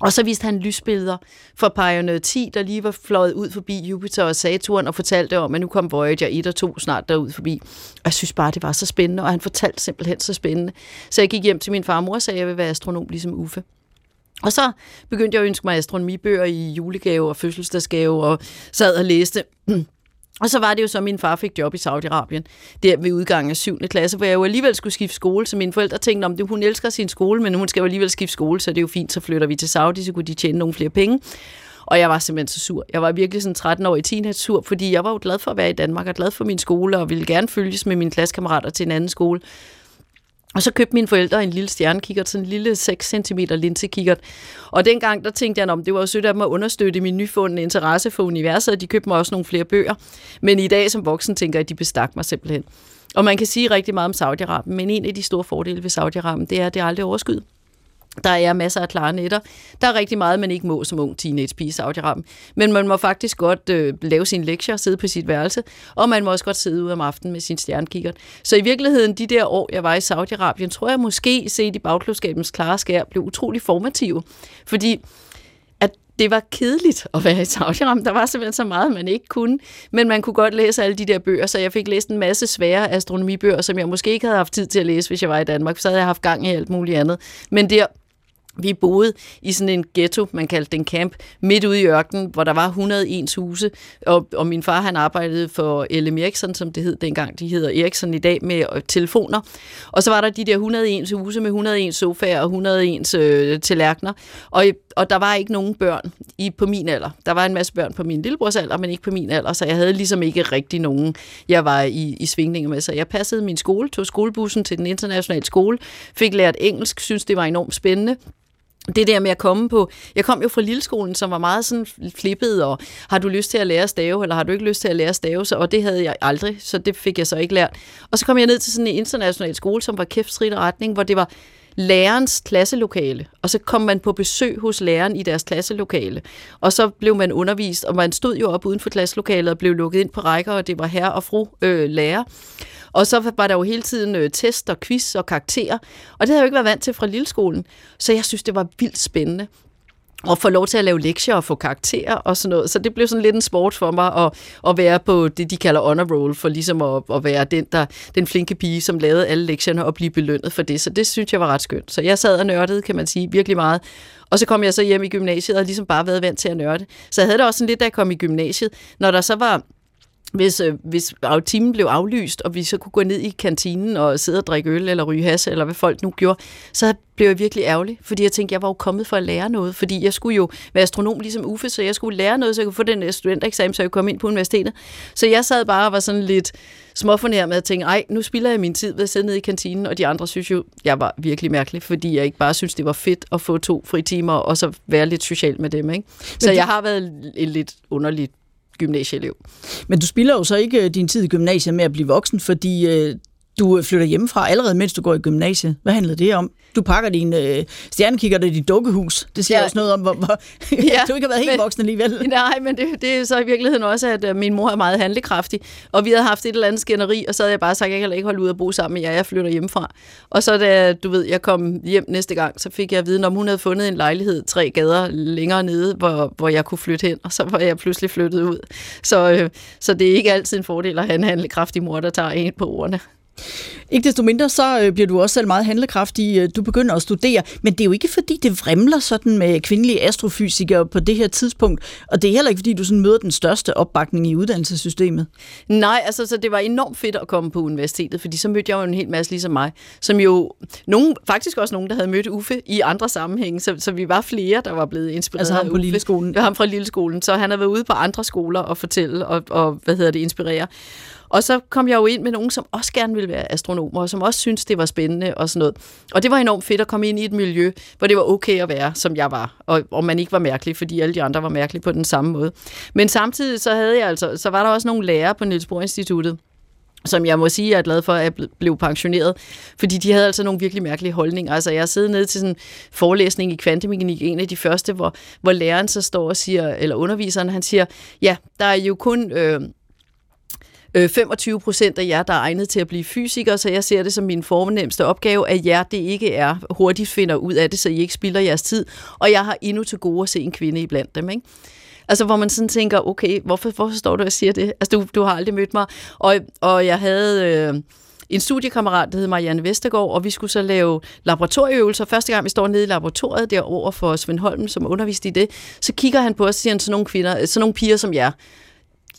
Og så viste han lysbilleder fra Pioneer 10, der lige var fløjet ud forbi Jupiter og Saturn og fortalte om, at nu kom Voyager 1 og 2 snart derud forbi. Og jeg synes bare, det var så spændende, og han fortalte simpelthen så spændende. Så jeg gik hjem til min farmor og sagde, at jeg vil være astronom ligesom Uffe. Og så begyndte jeg at ønske mig astronomibøger i julegave og fødselsdagsgave, og sad og læste og så var det jo så, at min far fik job i Saudi-Arabien, der ved udgangen af 7. klasse, hvor jeg jo alligevel skulle skifte skole, så mine forældre tænkte, om det hun elsker sin skole, men hun skal jo alligevel skifte skole, så det er jo fint, så flytter vi til Saudi, så kunne de tjene nogle flere penge. Og jeg var simpelthen så sur. Jeg var virkelig sådan 13 år i teenage sur, fordi jeg var jo glad for at være i Danmark, og glad for min skole, og ville gerne følges med mine klassekammerater til en anden skole. Og så købte mine forældre en lille stjernekikkert, sådan en lille 6 cm linsekikkert. Og dengang, der tænkte jeg, om det var jo sødt af dem at understøtte min nyfundne interesse for universet, og de købte mig også nogle flere bøger. Men i dag som voksen tænker jeg, at de bestak mig simpelthen. Og man kan sige rigtig meget om Saudi-Arabien, men en af de store fordele ved Saudi-Arabien, det er, at det er aldrig overskyet. Der er masser af klare netter. Der er rigtig meget, man ikke må som ung teenage-pige i Saudi-Arabien. Men man må faktisk godt øh, lave sin lektier, sidde på sit værelse, og man må også godt sidde ude om aftenen med sin stjernekikkert. Så i virkeligheden, de der år, jeg var i Saudi-Arabien, tror jeg måske, set i bagklodskabens klare skær, blev utrolig formative. Fordi at det var kedeligt at være i Saudi-Arabien. Der var simpelthen så meget, man ikke kunne. Men man kunne godt læse alle de der bøger, så jeg fik læst en masse svære astronomibøger, som jeg måske ikke havde haft tid til at læse, hvis jeg var i Danmark. Så havde jeg haft gang i alt muligt andet. Men der vi boede i sådan en ghetto, man kaldte den camp, midt ude i ørkenen, hvor der var 101 huse, og, og min far han arbejdede for LM Eriksson, som det hed dengang, de hedder Ericsson i dag, med øh, telefoner. Og så var der de der 101 huse med 101 sofaer og 101 øh, tallerkener, og, og der var ikke nogen børn i, på min alder. Der var en masse børn på min lillebrors alder, men ikke på min alder, så jeg havde ligesom ikke rigtig nogen, jeg var i, i svingninger med. Så jeg passede min skole, tog skolebussen til den internationale skole, fik lært engelsk, synes det var enormt spændende, det der med at komme på, jeg kom jo fra Lilleskolen, som var meget sådan flippet, og har du lyst til at lære at stave, eller har du ikke lyst til at lære at stave, så, og det havde jeg aldrig, så det fik jeg så ikke lært. Og så kom jeg ned til sådan en international skole, som var kæftstrid retning, hvor det var lærerens klasselokale, og så kom man på besøg hos læreren i deres klasselokale, og så blev man undervist, og man stod jo op uden for klasselokalet og blev lukket ind på rækker, og det var herre og fru øh, lærer. Og så var der jo hele tiden øh, test og quiz og karakterer, og det havde jeg jo ikke været vant til fra lilleskolen. Så jeg synes, det var vildt spændende og få lov til at lave lektier og få karakterer og sådan noget. Så det blev sådan lidt en sport for mig at, at være på det, de kalder honor roll, for ligesom at, at være den, der, den flinke pige, som lavede alle lektierne og blive belønnet for det. Så det synes jeg var ret skønt. Så jeg sad og nørdede, kan man sige, virkelig meget. Og så kom jeg så hjem i gymnasiet og ligesom bare været vant til at nørde. Så jeg havde det også sådan lidt, da jeg kom i gymnasiet, når der så var hvis, øh, hvis timen blev aflyst, og vi så kunne gå ned i kantinen og sidde og drikke øl eller ryge has, eller hvad folk nu gjorde, så blev jeg virkelig ærgerlig, fordi jeg tænkte, jeg var jo kommet for at lære noget, fordi jeg skulle jo være astronom ligesom Uffe, så jeg skulle lære noget, så jeg kunne få den øh, studentereksamen, så jeg kunne komme ind på universitetet. Så jeg sad bare og var sådan lidt småfornærmet at tænke, ej, nu spilder jeg min tid ved at sidde nede i kantinen, og de andre synes jo, jeg var virkelig mærkelig, fordi jeg ikke bare synes, det var fedt at få to fritimer, og så være lidt social med dem. Ikke? Så jeg har været en lidt underligt gymnasieelev. Men du spilder jo så ikke øh, din tid i gymnasiet med at blive voksen, fordi øh, du flytter hjemmefra allerede, mens du går i gymnasiet. Hvad handler det om? Du pakker din øh, stjernekikker i dit dukkehus. Det siger ja. også noget om, hvor, hvor ja, du ikke har været helt men, voksen alligevel. Nej, men det, det er så i virkeligheden også, at uh, min mor er meget handlekraftig, og vi havde haft et eller andet skænderi, og så havde jeg bare sagt, at jeg kan ikke holde ud at bo sammen med jer, jeg flytter hjemmefra. Og så da, du ved, jeg kom hjem næste gang, så fik jeg at vide, om hun havde fundet en lejlighed tre gader længere nede, hvor, hvor jeg kunne flytte hen, og så var jeg pludselig flyttet ud. Så, øh, så det er ikke altid en fordel at have en handlekraftig mor, der tager en på ordene. Ikke desto mindre, så øh, bliver du også selv meget handlekraftig. Øh, du begynder at studere, men det er jo ikke fordi, det vrimler sådan med kvindelige astrofysikere på det her tidspunkt, og det er heller ikke fordi, du sådan møder den største opbakning i uddannelsessystemet. Nej, altså så det var enormt fedt at komme på universitetet, fordi så mødte jeg jo en hel masse ligesom mig, som jo nogen, faktisk også nogen, der havde mødt Uffe i andre sammenhænge, så, så vi var flere, der var blevet inspireret altså ham på Lille skolen. Det var ham fra Lille skolen, så han har været ude på andre skoler og fortælle og, og hvad hedder det, inspirere. Og så kom jeg jo ind med nogen, som også gerne ville være astronomer, og som også synes det var spændende og sådan noget. Og det var enormt fedt at komme ind i et miljø, hvor det var okay at være, som jeg var, og, og man ikke var mærkelig, fordi alle de andre var mærkelige på den samme måde. Men samtidig så havde jeg altså, så var der også nogle lærere på Niels Bohr Instituttet, som jeg må sige, jeg er glad for, at jeg blev pensioneret, fordi de havde altså nogle virkelig mærkelige holdninger. Altså, jeg sidder nede til sådan en forelæsning i kvantemekanik, en af de første, hvor, hvor læreren så står og siger, eller underviseren, han siger, ja, der er jo kun... Øh, Øh, 25 procent af jer, der er egnet til at blive fysikere, så jeg ser det som min fornemmeste opgave, at jer det ikke er hurtigt finder ud af det, så I ikke spilder jeres tid. Og jeg har endnu til gode at se en kvinde iblandt dem. Ikke? Altså, hvor man sådan tænker, okay, hvorfor, hvorfor står du og siger det? Altså, du, du har aldrig mødt mig. Og, og jeg havde... Øh, en studiekammerat, der hed Marianne Vestergaard, og vi skulle så lave laboratorieøvelser. Første gang vi står nede i laboratoriet derover for Svend Holm, som underviste i det, så kigger han på os og siger, sådan nogle, kvinder, sådan nogle piger som jer,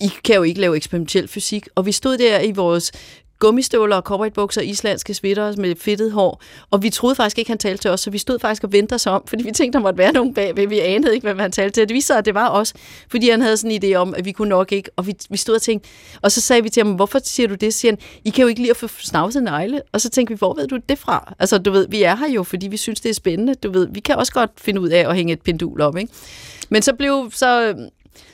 i kan jo ikke lave eksperimentel fysik. Og vi stod der i vores gummistøvler og cowboybukser, islandske svitter med fedtet hår. Og vi troede faktisk ikke, han talte til os, så vi stod faktisk og ventede os om, fordi vi tænkte, der måtte være nogen bagved. Vi anede ikke, hvad han talte til. Det viste sig, at det var os, fordi han havde sådan en idé om, at vi kunne nok ikke. Og vi, vi stod og tænkte, og så sagde vi til ham, hvorfor siger du det? Så siger han, I kan jo ikke lide at få snavset negle. Og så tænkte vi, hvor ved du det fra? Altså, du ved, vi er her jo, fordi vi synes, det er spændende. Du ved, vi kan også godt finde ud af at hænge et pendul op, ikke? Men så blev så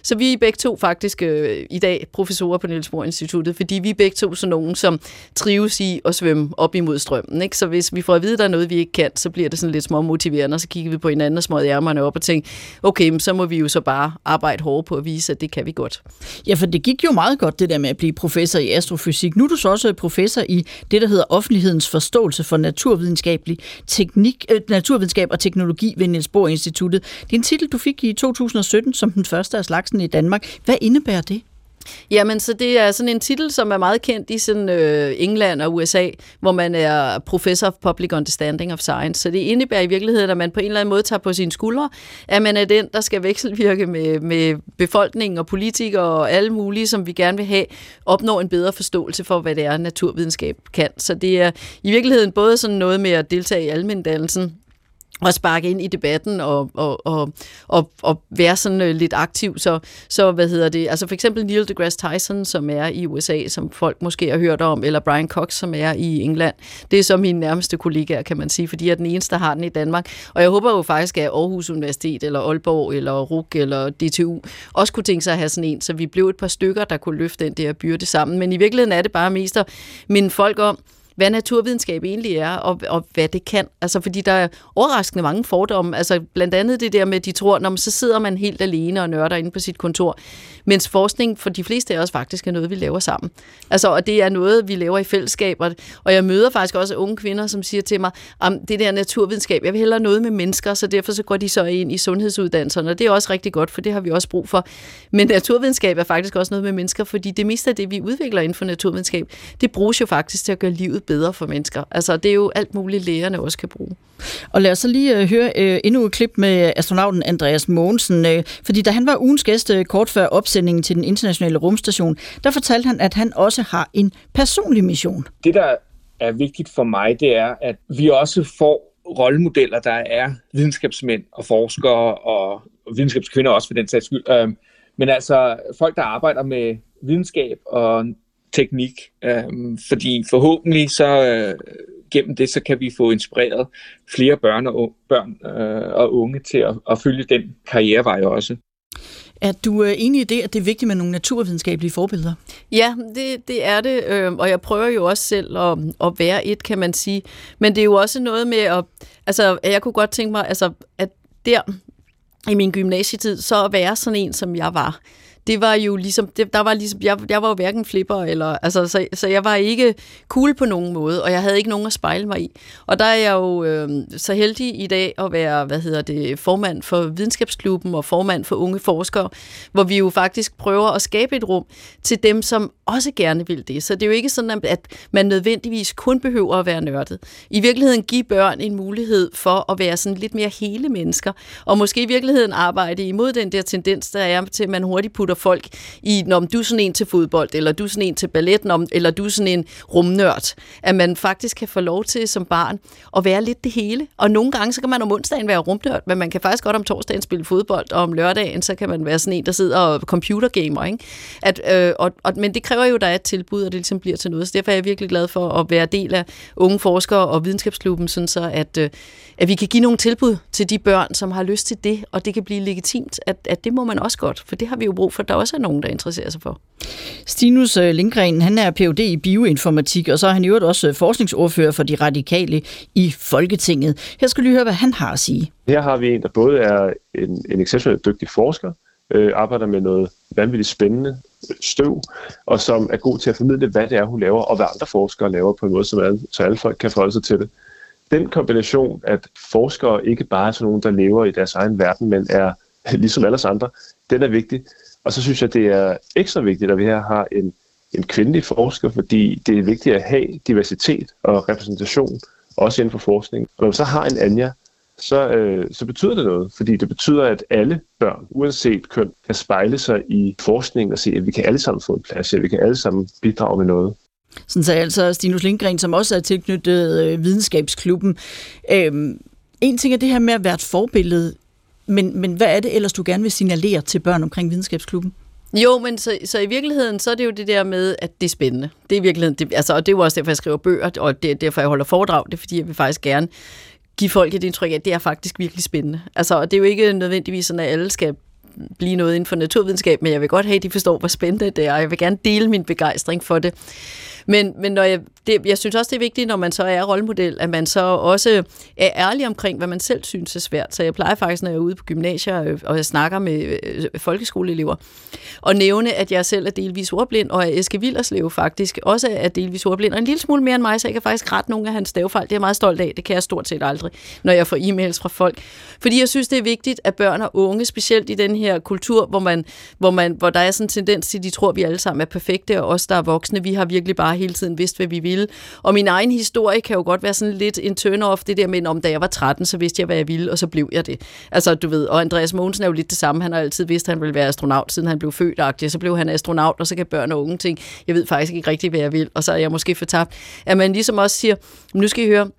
så vi er begge to faktisk øh, i dag professorer på Niels Bohr Instituttet, fordi vi er begge to sådan nogen, som trives i at svømme op imod strømmen. Ikke? Så hvis vi får at vide, at der er noget, vi ikke kan, så bliver det sådan lidt små motiverende, og så kigger vi på hinanden og smøger ærmerne op og tænker, okay, så må vi jo så bare arbejde hårdt på at vise, at det kan vi godt. Ja, for det gik jo meget godt, det der med at blive professor i astrofysik. Nu er du så også professor i det, der hedder offentlighedens forståelse for naturvidenskabelig teknik, øh, naturvidenskab og teknologi ved Niels Bohr Instituttet. Det er en titel, du fik i 2017 som den første af slagsen i Danmark. Hvad indebærer det? Jamen, så det er sådan en titel, som er meget kendt i sådan, øh, England og USA, hvor man er professor of public understanding of science. Så det indebærer i virkeligheden, at man på en eller anden måde tager på sine skuldre, at man er den, der skal vekselvirke med, med befolkningen og politikere og alle mulige, som vi gerne vil have, opnår en bedre forståelse for, hvad det er, naturvidenskab kan. Så det er i virkeligheden både sådan noget med at deltage i almindannelsen, og sparke ind i debatten og, og, og, og, og være sådan øh, lidt aktiv. Så, så hvad hedder det? Altså for eksempel Neil deGrasse Tyson, som er i USA, som folk måske har hørt om, eller Brian Cox, som er i England. Det er så mine nærmeste kollegaer, kan man sige, fordi jeg er den eneste, der har den i Danmark. Og jeg håber jo faktisk, at Aarhus Universitet, eller Aalborg, eller RUK, eller DTU også kunne tænke sig at have sådan en, så vi blev et par stykker, der kunne løfte den der byrde sammen. Men i virkeligheden er det bare mest at minde folk om, hvad naturvidenskab egentlig er, og, og hvad det kan. Altså, fordi der er overraskende mange fordomme. Altså, blandt andet det der med, at de tror, når man så sidder man helt alene og nørder inde på sit kontor. Mens forskning for de fleste af os faktisk er noget, vi laver sammen. Altså, og det er noget, vi laver i fællesskab. Og jeg møder faktisk også unge kvinder, som siger til mig, om det der naturvidenskab, jeg vil hellere noget med mennesker, så derfor så går de så ind i sundhedsuddannelserne. Og det er også rigtig godt, for det har vi også brug for. Men naturvidenskab er faktisk også noget med mennesker, fordi det meste af det, vi udvikler inden for naturvidenskab, det bruges jo faktisk til at gøre livet bedre for mennesker. Altså, det er jo alt muligt, lægerne også kan bruge. Og lad os så lige uh, høre uh, endnu et klip med astronauten Andreas Mogensen, uh, fordi da han var ugens gæst kort før opsendingen til den internationale rumstation, der fortalte han, at han også har en personlig mission. Det, der er vigtigt for mig, det er, at vi også får rollemodeller, der er videnskabsmænd og forskere og videnskabskvinder også for den sags skyld. Øh, men altså folk, der arbejder med videnskab og teknik, øh, fordi forhåbentlig så øh, gennem det, så kan vi få inspireret flere børn og, børn, øh, og unge til at, at følge den karrierevej også. Er du øh, enig i det, at det er vigtigt med nogle naturvidenskabelige forbilleder? Ja, det, det er det, øh, og jeg prøver jo også selv at, at være et, kan man sige. Men det er jo også noget med at... Altså, jeg kunne godt tænke mig, altså, at der i min gymnasietid, så at være sådan en, som jeg var det var jo ligesom, det, der var ligesom, jeg, jeg var jo hverken flipper, eller, altså, så, så jeg var ikke cool på nogen måde, og jeg havde ikke nogen at spejle mig i. Og der er jeg jo øh, så heldig i dag at være, hvad hedder det, formand for videnskabsklubben og formand for unge forskere, hvor vi jo faktisk prøver at skabe et rum til dem, som også gerne vil det. Så det er jo ikke sådan, at man nødvendigvis kun behøver at være nørdet. I virkeligheden give børn en mulighed for at være sådan lidt mere hele mennesker, og måske i virkeligheden arbejde imod den der tendens, der er til, at man hurtigt putter folk i, når du er sådan en til fodbold, eller du er sådan en til ballet, eller du er sådan en rumnørd. At man faktisk kan få lov til som barn at være lidt det hele. Og nogle gange, så kan man om onsdagen være rumnørd, men man kan faktisk godt om torsdagen spille fodbold, og om lørdagen, så kan man være sådan en, der sidder og computergamer. Ikke? At, øh, og, og, men det kræver jo, at der er et tilbud, og det ligesom bliver til noget. Så derfor er jeg virkelig glad for at være del af unge forskere og videnskabsklubben, sådan så at, øh, at vi kan give nogle tilbud til de børn, som har lyst til det, og det kan blive legitimt, at, at det må man også godt, for det har vi jo brug for, der også er nogen, der interesserer sig for. Stinus øh, Lindgren, han er Ph.D. i bioinformatik, og så er han i øvrigt også øh, forskningsordfører for de radikale i Folketinget. Her skal vi høre, hvad han har at sige. Her har vi en, der både er en, en exceptionelt dygtig forsker, øh, arbejder med noget vanvittigt spændende støv, og som er god til at formidle, hvad det er, hun laver, og hvad andre forskere laver på en måde, som alle, så alle folk kan forholde sig til det. Den kombination, at forskere ikke bare er sådan nogen, der lever i deres egen verden, men er ligesom alle andre, den er vigtig. Og så synes jeg, det er ekstra vigtigt, at vi her har en, en kvindelig forsker, fordi det er vigtigt at have diversitet og repræsentation, også inden for forskning. Og når man så har en Anja, så, øh, så betyder det noget, fordi det betyder, at alle børn, uanset køn, kan spejle sig i forskningen og se, at vi kan alle sammen få en plads, at vi kan alle sammen bidrage med noget. Sådan sagde altså Stinus Lindgren, som også er tilknyttet øh, videnskabsklubben. Øhm, en ting er det her med at være et forbillede, men, men hvad er det ellers, du gerne vil signalere til børn omkring videnskabsklubben? Jo, men så, så i virkeligheden, så er det jo det der med, at det er spændende. Det er i virkeligheden, det, altså, og det er jo også derfor, jeg skriver bøger, og det er derfor, jeg holder foredrag. Det er fordi, jeg vil faktisk gerne give folk et indtryk af, at det er faktisk virkelig spændende. Altså, og det er jo ikke nødvendigvis sådan, at alle skal blive noget inden for naturvidenskab, men jeg vil godt have, at de forstår, hvor spændende det er, og jeg vil gerne dele min begejstring for det. Men, men når jeg, det, jeg synes også, det er vigtigt, når man så er rollemodel, at man så også er ærlig omkring, hvad man selv synes er svært. Så jeg plejer faktisk, når jeg er ude på gymnasier, øh, og jeg snakker med øh, folkeskoleelever, og nævne, at jeg selv er delvis ordblind, og at Eske Villerslev faktisk også er delvis ordblind, og en lille smule mere end mig, så jeg kan faktisk rette nogle af hans stavefejl. Det er jeg meget stolt af. Det kan jeg stort set aldrig, når jeg får e-mails fra folk. Fordi jeg synes, det er vigtigt, at børn og unge, specielt i den her kultur, hvor, man, hvor, man, hvor der er sådan en tendens til, at de tror, at vi alle sammen er perfekte, og os, der er voksne, vi har virkelig bare hele tiden vidste, hvad vi ville. Og min egen historie kan jo godt være sådan lidt en turn-off, det der med, om da jeg var 13, så vidste jeg, hvad jeg ville, og så blev jeg det. Altså, du ved, og Andreas Mogensen er jo lidt det samme. Han har altid vidst, at han ville være astronaut, siden han blev født og Så blev han astronaut, og så kan børn og unge ting, jeg ved faktisk ikke rigtigt, hvad jeg vil, og så er jeg måske fortabt. At man ligesom også siger, nu skal I høre,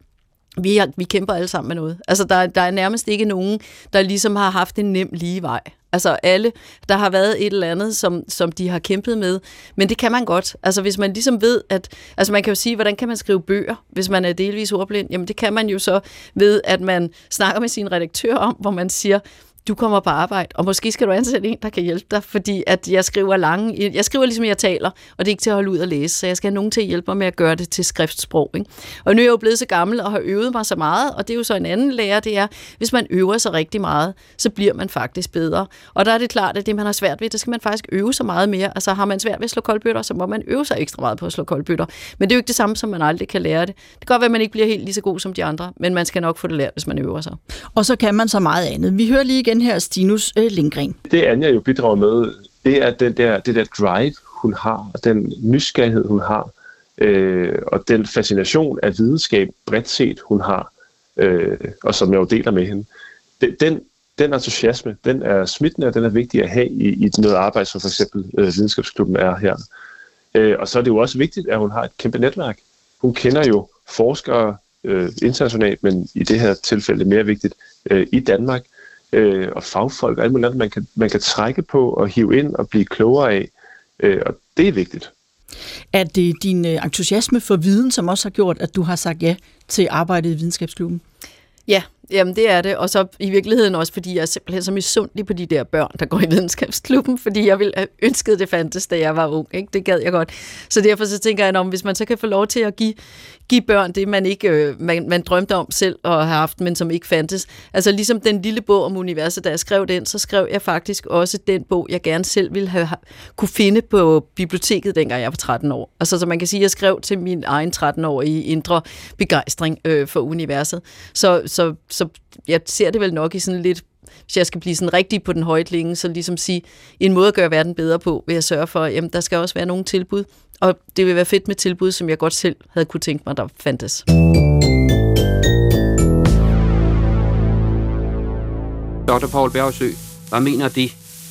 vi, er, vi kæmper alle sammen med noget. Altså, der, der er nærmest ikke nogen, der ligesom har haft en nem lige vej. Altså alle, der har været et eller andet, som, som de har kæmpet med. Men det kan man godt. Altså hvis man ligesom ved, at... Altså man kan jo sige, hvordan kan man skrive bøger, hvis man er delvis ordblind? Jamen det kan man jo så ved, at man snakker med sin redaktør om, hvor man siger, du kommer på arbejde, og måske skal du ansætte en, der kan hjælpe dig, fordi at jeg skriver lange, jeg skriver ligesom jeg taler, og det er ikke til at holde ud og læse, så jeg skal have nogen til at hjælpe mig med at gøre det til skriftsprog. Ikke? Og nu er jeg jo blevet så gammel og har øvet mig så meget, og det er jo så en anden lære, det er, hvis man øver sig rigtig meget, så bliver man faktisk bedre. Og der er det klart, at det, man har svært ved, det skal man faktisk øve sig meget mere. Altså har man svært ved at slå koldbøtter, så må man øve sig ekstra meget på at slå koldbøtter. Men det er jo ikke det samme, som man aldrig kan lære det. Det kan godt være, at man ikke bliver helt lige så god som de andre, men man skal nok få det lært, hvis man øver sig. Og så kan man så meget andet. Vi hører lige igen her Stinus øh, Lindgren. Det Anja jo bidrager med, det er den der, det der drive, hun har, og den nysgerrighed, hun har, øh, og den fascination af videnskab bredt set, hun har, øh, og som jeg jo deler med hende, den, den, den entusiasme, den er smittende, og den er vigtig at have i, i noget arbejde, som for eksempel øh, videnskabsklubben er her. Øh, og så er det jo også vigtigt, at hun har et kæmpe netværk. Hun kender jo forskere øh, internationalt, men i det her tilfælde mere vigtigt øh, i Danmark, øh, og fagfolk og alt muligt andet, man kan, man kan trække på og hive ind og blive klogere af. Øh, og det er vigtigt. Er det din øh, entusiasme for viden, som også har gjort, at du har sagt ja til arbejdet i videnskabsklubben? Ja, jamen det er det. Og så i virkeligheden også, fordi jeg er simpelthen så misundelig på de der børn, der går i videnskabsklubben, fordi jeg ville have ønsket det fandtes, da jeg var ung. Ikke? Det gad jeg godt. Så derfor så tænker jeg, at hvis man så kan få lov til at give give børn det, man ikke øh, man, man drømte om selv at have haft, men som ikke fandtes. Altså ligesom den lille bog om universet, da jeg skrev den, så skrev jeg faktisk også den bog, jeg gerne selv ville have kunne finde på biblioteket, dengang jeg var 13 år. Altså så man kan sige, jeg skrev til min egen 13-årige indre begejstring øh, for universet. Så, så, så jeg ser det vel nok i sådan lidt hvis jeg skal blive sådan rigtig på den høje længe, så ligesom sige, en måde at gøre verden bedre på, vil jeg sørge for, at jamen, der skal også være nogle tilbud, og det vil være fedt med tilbud, som jeg godt selv havde kunne tænke mig, der fandtes. Dr. Paul Bergsø, hvad mener de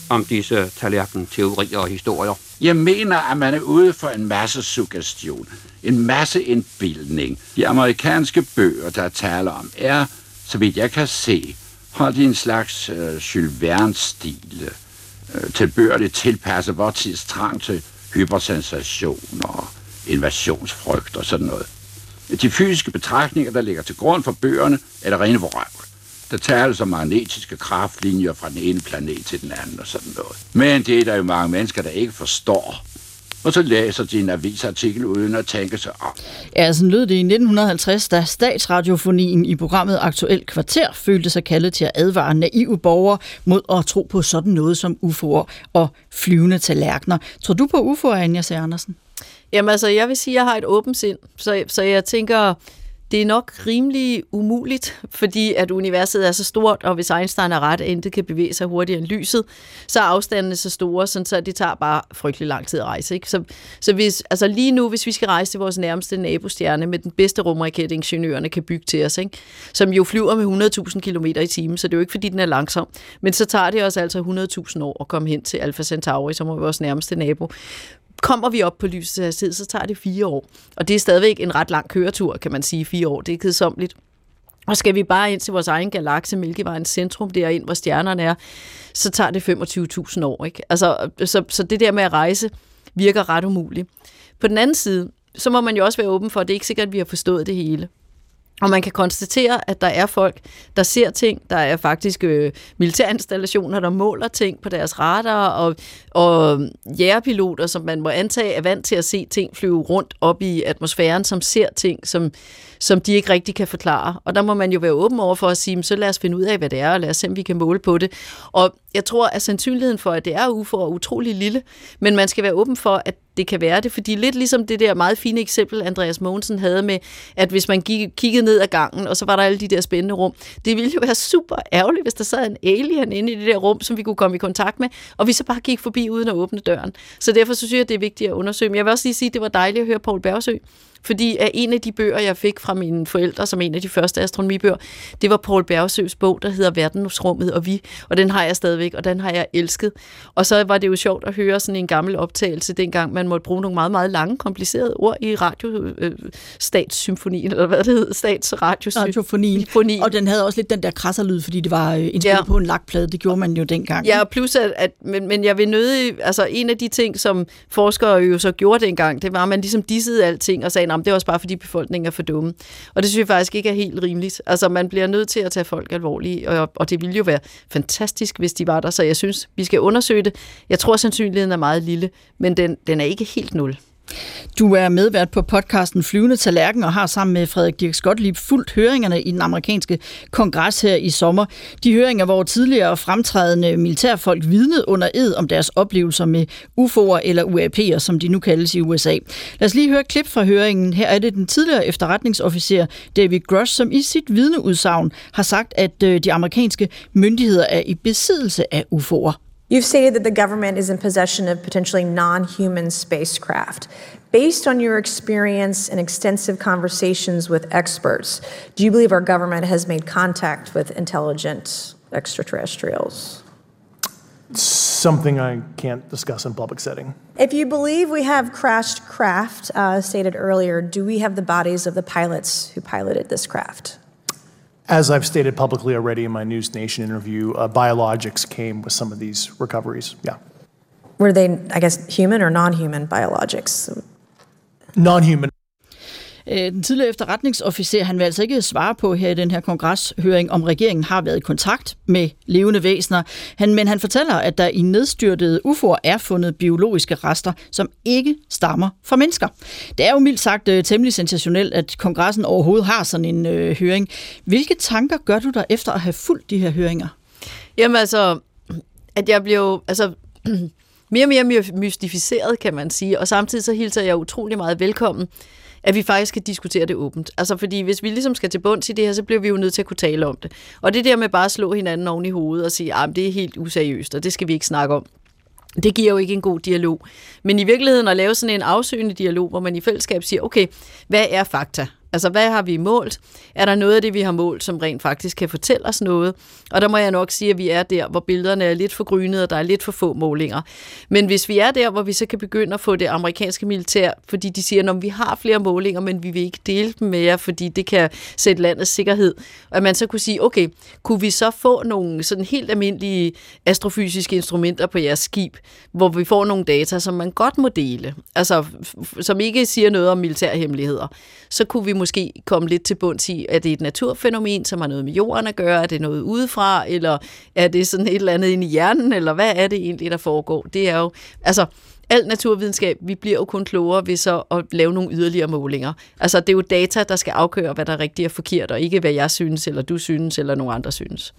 om disse tallerken-teorier og historier? Jeg mener, at man er ude for en masse suggestion, en masse indbildning. De amerikanske bøger, der taler om, er, så vidt jeg kan se, har de en slags uh, Jules Verne-stil, uh, tilbørligt tilpasset vores tids trang til hypersensation og invasionsfrygt og sådan noget. De fysiske betragtninger, der ligger til grund for bøgerne, er det rene vrøvl. Der tales om magnetiske kraftlinjer fra den ene planet til den anden og sådan noget. Men det er der jo mange mennesker, der ikke forstår og så læser de en avisartikel uden at tænke sig om. Ja, sådan lød det i 1950, da statsradiofonien i programmet Aktuel Kvarter følte sig kaldet til at advare naive borgere mod at tro på sådan noget som UFO'er og flyvende tallerkener. Tror du på UFO'er, Anja C. Andersen? Jamen altså, jeg vil sige, at jeg har et åbent sind, så, så jeg tænker, det er nok rimelig umuligt, fordi at universet er så stort, og hvis Einstein er ret, at intet kan bevæge sig hurtigere end lyset, så er afstandene så store, sådan så det tager bare frygtelig lang tid at rejse. Ikke? Så, så hvis, altså lige nu, hvis vi skal rejse til vores nærmeste nabostjerne med den bedste rumraket, ingeniørerne kan bygge til os, ikke? som jo flyver med 100.000 km i timen, så det er jo ikke, fordi den er langsom, men så tager det os altså 100.000 år at komme hen til Alpha Centauri, som er vores nærmeste nabo kommer vi op på lysets hastighed, så tager det fire år. Og det er stadigvæk en ret lang køretur, kan man sige, fire år. Det er kedsomligt. Og skal vi bare ind til vores egen galakse, Mælkevejens centrum, derind, hvor stjernerne er, så tager det 25.000 år. Ikke? Altså, så, så det der med at rejse virker ret umuligt. På den anden side, så må man jo også være åben for, at det er ikke sikkert, at vi har forstået det hele. Og man kan konstatere, at der er folk, der ser ting. Der er faktisk øh, militærinstallationer, der måler ting på deres radar, og, og øhm, jægerpiloter, som man må antage er vant til at se ting flyve rundt op i atmosfæren, som ser ting, som, som de ikke rigtig kan forklare. Og der må man jo være åben over for at sige, så lad os finde ud af, hvad det er, og lad os se, om vi kan måle på det. Og jeg tror, at sandsynligheden for, at det er UFO, er utrolig lille, men man skal være åben for, at det kan være det, fordi lidt ligesom det der meget fine eksempel, Andreas Mogensen havde med, at hvis man gik, kiggede ned ad gangen, og så var der alle de der spændende rum, det ville jo være super ærgerligt, hvis der sad en alien inde i det der rum, som vi kunne komme i kontakt med, og vi så bare gik forbi uden at åbne døren. Så derfor så synes jeg, det er vigtigt at undersøge. Men jeg vil også lige sige, at det var dejligt at høre Paul Bergsø, fordi af en af de bøger, jeg fik fra mine forældre, som en af de første astronomibøger, det var Paul Bergsøs bog, der hedder Verdensrummet og vi, og den har jeg stadigvæk, og den har jeg elsket. Og så var det jo sjovt at høre sådan en gammel optagelse, dengang man måtte bruge nogle meget, meget lange, komplicerede ord i radio, øh, statssymfonien, eller hvad det hedder, statsradiosymfonien. Og den havde også lidt den der krasserlyd, fordi det var øh, indspillet ja. på en lakplade, det gjorde man jo dengang. Ja, plus at, at men, men jeg vil nøde, altså en af de ting, som forskere jo så gjorde dengang, det var, at man ligesom dissede alting og sagde, at det er også bare fordi befolkningen er for dumme. Og det synes jeg faktisk ikke er helt rimeligt. Altså man bliver nødt til at tage folk alvorligt, og, og det ville jo være fantastisk, hvis de var der. Så jeg synes, vi skal undersøge det. Jeg tror, sandsynligheden er meget lille, men den, den er ikke helt nul. Du er medvært på podcasten Flyvende Tallerken og har sammen med Frederik Dirk Skotlib fuldt høringerne i den amerikanske kongres her i sommer. De høringer, hvor tidligere fremtrædende militærfolk vidnede under ed om deres oplevelser med UFO'er eller UAP'er, som de nu kaldes i USA. Lad os lige høre et klip fra høringen. Her er det den tidligere efterretningsofficer David Gross, som i sit vidneudsagn har sagt, at øh, de amerikanske myndigheder er i besiddelse af UFO'er. You've stated that the government is in possession of potentially non human spacecraft. Based on your experience and extensive conversations with experts, do you believe our government has made contact with intelligent extraterrestrials? Something I can't discuss in public setting. If you believe we have crashed craft, uh, stated earlier, do we have the bodies of the pilots who piloted this craft? As I've stated publicly already in my News Nation interview, uh, biologics came with some of these recoveries. Yeah. Were they, I guess, human or non human biologics? Non-human. Øh, Øh, den tidligere efterretningsofficer, han vil altså ikke svare på her i den her kongreshøring, om regeringen har været i kontakt med levende væsener. Han, men han fortæller, at der i nedstyrtede UFO'er er fundet biologiske rester, som ikke stammer fra mennesker. Det er jo mildt sagt øh, temmelig sensationelt, at kongressen overhovedet har sådan en øh, høring. Hvilke tanker gør du der efter at have fulgt de her høringer? Jamen altså, at jeg blev altså, mere og mere mystificeret, kan man sige, og samtidig så hilser jeg utrolig meget velkommen, at vi faktisk skal diskutere det åbent. Altså fordi hvis vi ligesom skal til bunds i det her, så bliver vi jo nødt til at kunne tale om det. Og det der med bare at slå hinanden oven i hovedet og sige, ah, at det er helt useriøst, og det skal vi ikke snakke om. Det giver jo ikke en god dialog. Men i virkeligheden at lave sådan en afsøgende dialog, hvor man i fællesskab siger, okay, hvad er fakta? Altså, hvad har vi målt? Er der noget af det, vi har målt, som rent faktisk kan fortælle os noget? Og der må jeg nok sige, at vi er der, hvor billederne er lidt for grynede, og der er lidt for få målinger. Men hvis vi er der, hvor vi så kan begynde at få det amerikanske militær, fordi de siger, at vi har flere målinger, men vi vil ikke dele dem med jer, fordi det kan sætte landets sikkerhed. Og at man så kunne sige, okay, kunne vi så få nogle sådan helt almindelige astrofysiske instrumenter på jeres skib, hvor vi får nogle data, som man godt må dele, altså som ikke siger noget om militærhemmeligheder, så kunne vi måske komme lidt til bunds i, er det et naturfænomen, som har noget med jorden at gøre, er det noget udefra, eller er det sådan et eller andet inde i hjernen, eller hvad er det egentlig, der foregår? Det er jo, altså, al naturvidenskab, vi bliver jo kun klogere ved så at lave nogle yderligere målinger. Altså, det er jo data, der skal afgøre, hvad der er rigtigt og forkert, og ikke hvad jeg synes, eller du synes, eller nogen andre synes.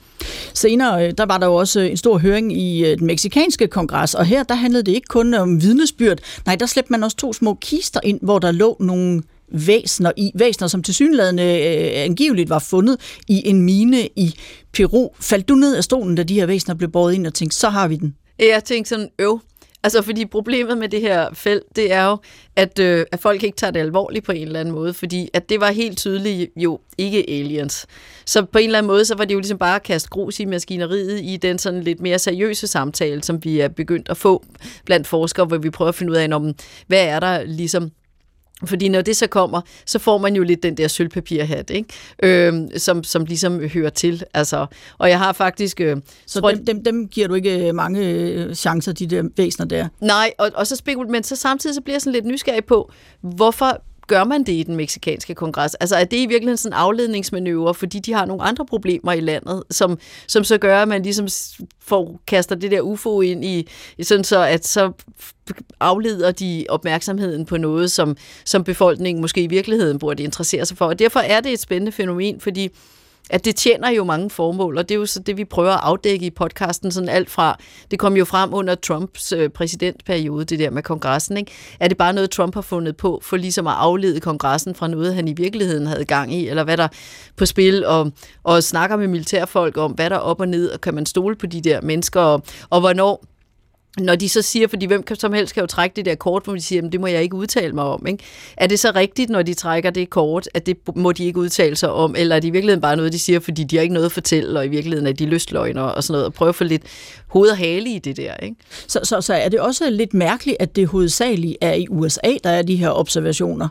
Senere, øh, der var der jo også øh, en stor høring i øh, den meksikanske kongres, og her der handlede det ikke kun om vidnesbyrd. Nej, der slæbte man også to små kister ind, hvor der lå nogle væsner i, væsner, som tilsyneladende øh, angiveligt var fundet i en mine i Peru. Faldt du ned af stolen, da de her væsner blev båret ind og tænkte, så har vi den? Jeg tænkte sådan, øv. Altså, fordi problemet med det her felt, det er jo, at, øh, at folk ikke tager det alvorligt på en eller anden måde, fordi at det var helt tydeligt jo ikke aliens. Så på en eller anden måde, så var det jo ligesom bare at kaste grus i maskineriet i den sådan lidt mere seriøse samtale, som vi er begyndt at få blandt forskere, hvor vi prøver at finde ud af, om, hvad er der ligesom fordi når det så kommer, så får man jo lidt den der sølvpapirhat, ikke? Øhm, som, som ligesom hører til. Altså, og jeg har faktisk... Øh, Så tror- dem, dem, dem giver du ikke øh, mange øh, chancer, de der væsner der? Nej, og, og så spekul, men så samtidig så bliver jeg sådan lidt nysgerrig på, hvorfor gør man det i den meksikanske kongres? Altså er det i virkeligheden sådan en afledningsmanøvre, fordi de har nogle andre problemer i landet, som, som så gør, at man ligesom får, kaster det der UFO ind i, sådan så at så afleder de opmærksomheden på noget, som, som befolkningen måske i virkeligheden burde interessere sig for. Og derfor er det et spændende fænomen, fordi at det tjener jo mange formål, og det er jo så det, vi prøver at afdække i podcasten, sådan alt fra, det kom jo frem under Trumps øh, præsidentperiode, det der med kongressen, ikke? Er det bare noget, Trump har fundet på, for ligesom at aflede kongressen fra noget, han i virkeligheden havde gang i, eller hvad der på spil, og, og snakker med militærfolk om, hvad der er op og ned, og kan man stole på de der mennesker, og, og hvornår når de så siger, fordi hvem som helst kan jo trække det der kort, hvor de siger, "Jamen, det må jeg ikke udtale mig om. Ikke? Er det så rigtigt, når de trækker det kort, at det må de ikke udtale sig om, eller er det i virkeligheden bare noget, de siger, fordi de har ikke noget at fortælle, og i virkeligheden er de lystløgner og sådan noget, og prøve at få lidt hoved og hale i det der. Ikke? Så, så, så er det også lidt mærkeligt, at det hovedsageligt er i USA, der er de her observationer.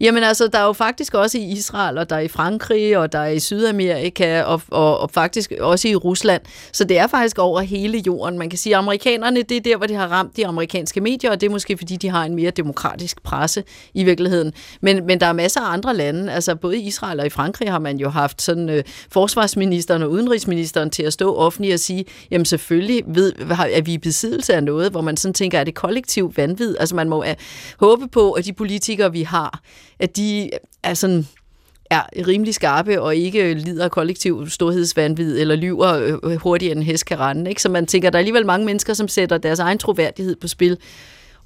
Jamen altså, der er jo faktisk også i Israel, og der er i Frankrig, og der er i Sydamerika, og, og, og faktisk også i Rusland. Så det er faktisk over hele jorden. Man kan sige, at amerikanerne, det er der, hvor de har ramt de amerikanske medier, og det er måske, fordi de har en mere demokratisk presse i virkeligheden. Men, men der er masser af andre lande, altså både i Israel og i Frankrig har man jo haft sådan øh, forsvarsministeren og udenrigsministeren til at stå offentligt og sige, jamen selvfølgelig ved, er vi i besiddelse af noget, hvor man sådan tænker, er det kollektiv vanvid? Altså man må øh, håbe på, at de politikere, vi har, at de er sådan er rimelig skarpe og ikke lider kollektiv storhedsvandvid eller lyver øh, hurtigere end en hest kan rende. Ikke? Så man tænker, der er alligevel mange mennesker, som sætter deres egen troværdighed på spil.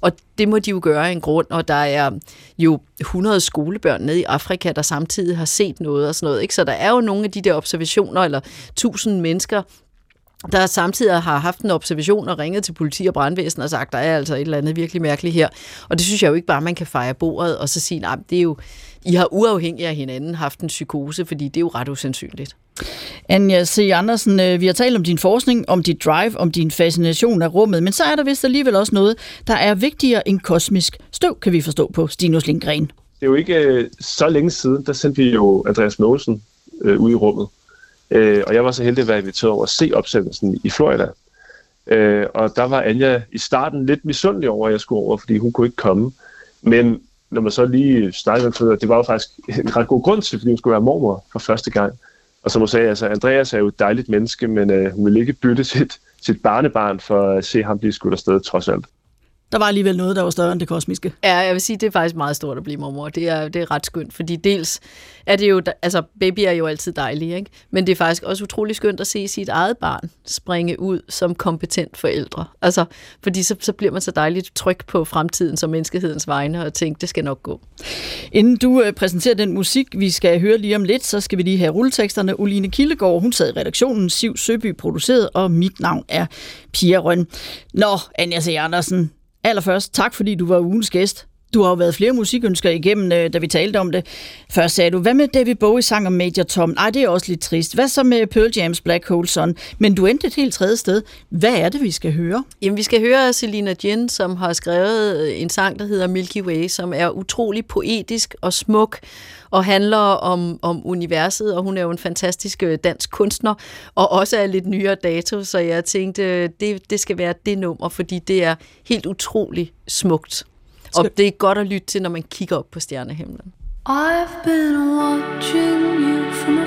Og det må de jo gøre af en grund, og der er jo 100 skolebørn nede i Afrika, der samtidig har set noget og sådan noget. Ikke? Så der er jo nogle af de der observationer, eller 1000 mennesker, der samtidig har haft en observation og ringet til politi og brandvæsen og sagt, der er altså et eller andet virkelig mærkeligt her. Og det synes jeg jo ikke bare, man kan fejre bordet og så sige, nej, det er jo, I har uafhængigt af hinanden haft en psykose, fordi det er jo ret usandsynligt. Anja C. Andersen, øh, vi har talt om din forskning, om dit drive, om din fascination af rummet, men så er der vist alligevel også noget, der er vigtigere end kosmisk støv, kan vi forstå på Stinus Lindgren. Det er jo ikke øh, så længe siden, der sendte vi jo Andreas Mogensen øh, ud i rummet. Øh, og jeg var så heldig at være inviteret over at se opsendelsen i Florida. Øh, og der var Anja i starten lidt misundelig over, at jeg skulle over, fordi hun kunne ikke komme. Men når man så lige snakkede med det var jo faktisk en ret god grund til, fordi hun skulle være mormor for første gang. Og som hun sagde, altså Andreas er jo et dejligt menneske, men øh, hun vil ikke bytte sit, sit barnebarn for at se ham blive skudt afsted trods alt der var alligevel noget, der var større end det kosmiske. Ja, jeg vil sige, det er faktisk meget stort at blive mormor. Det er, det er ret skønt, fordi dels er det jo, altså baby er jo altid dejlig, ikke? men det er faktisk også utrolig skønt at se sit eget barn springe ud som kompetent forældre. Altså, fordi så, så bliver man så dejligt tryg på fremtiden som menneskehedens vegne og tænker, det skal nok gå. Inden du øh, præsenterer den musik, vi skal høre lige om lidt, så skal vi lige have rulleteksterne. Oline Kildegård, hun sad i redaktionen, Siv Søby produceret, og mit navn er Pia Røn. Nå, Anja C. Andersen, Allerførst, tak fordi du var ugens gæst. Du har jo været flere musikønsker igennem, øh, da vi talte om det. Først sagde du, hvad med David Bowie sang om Major Tom? Nej, det er også lidt trist. Hvad så med Pearl Jam's Black Hole Sun? Men du endte et helt tredje sted. Hvad er det, vi skal høre? Jamen, vi skal høre Selina Jen, som har skrevet øh, en sang, der hedder Milky Way, som er utrolig poetisk og smuk, og handler om, om universet, og hun er jo en fantastisk øh, dansk kunstner, og også er lidt nyere dato, så jeg tænkte, det, det skal være det nummer, fordi det er helt utrolig smukt. Og det er godt at lytte til, når man kigger op på stjernehimlen. I've been watching you from afar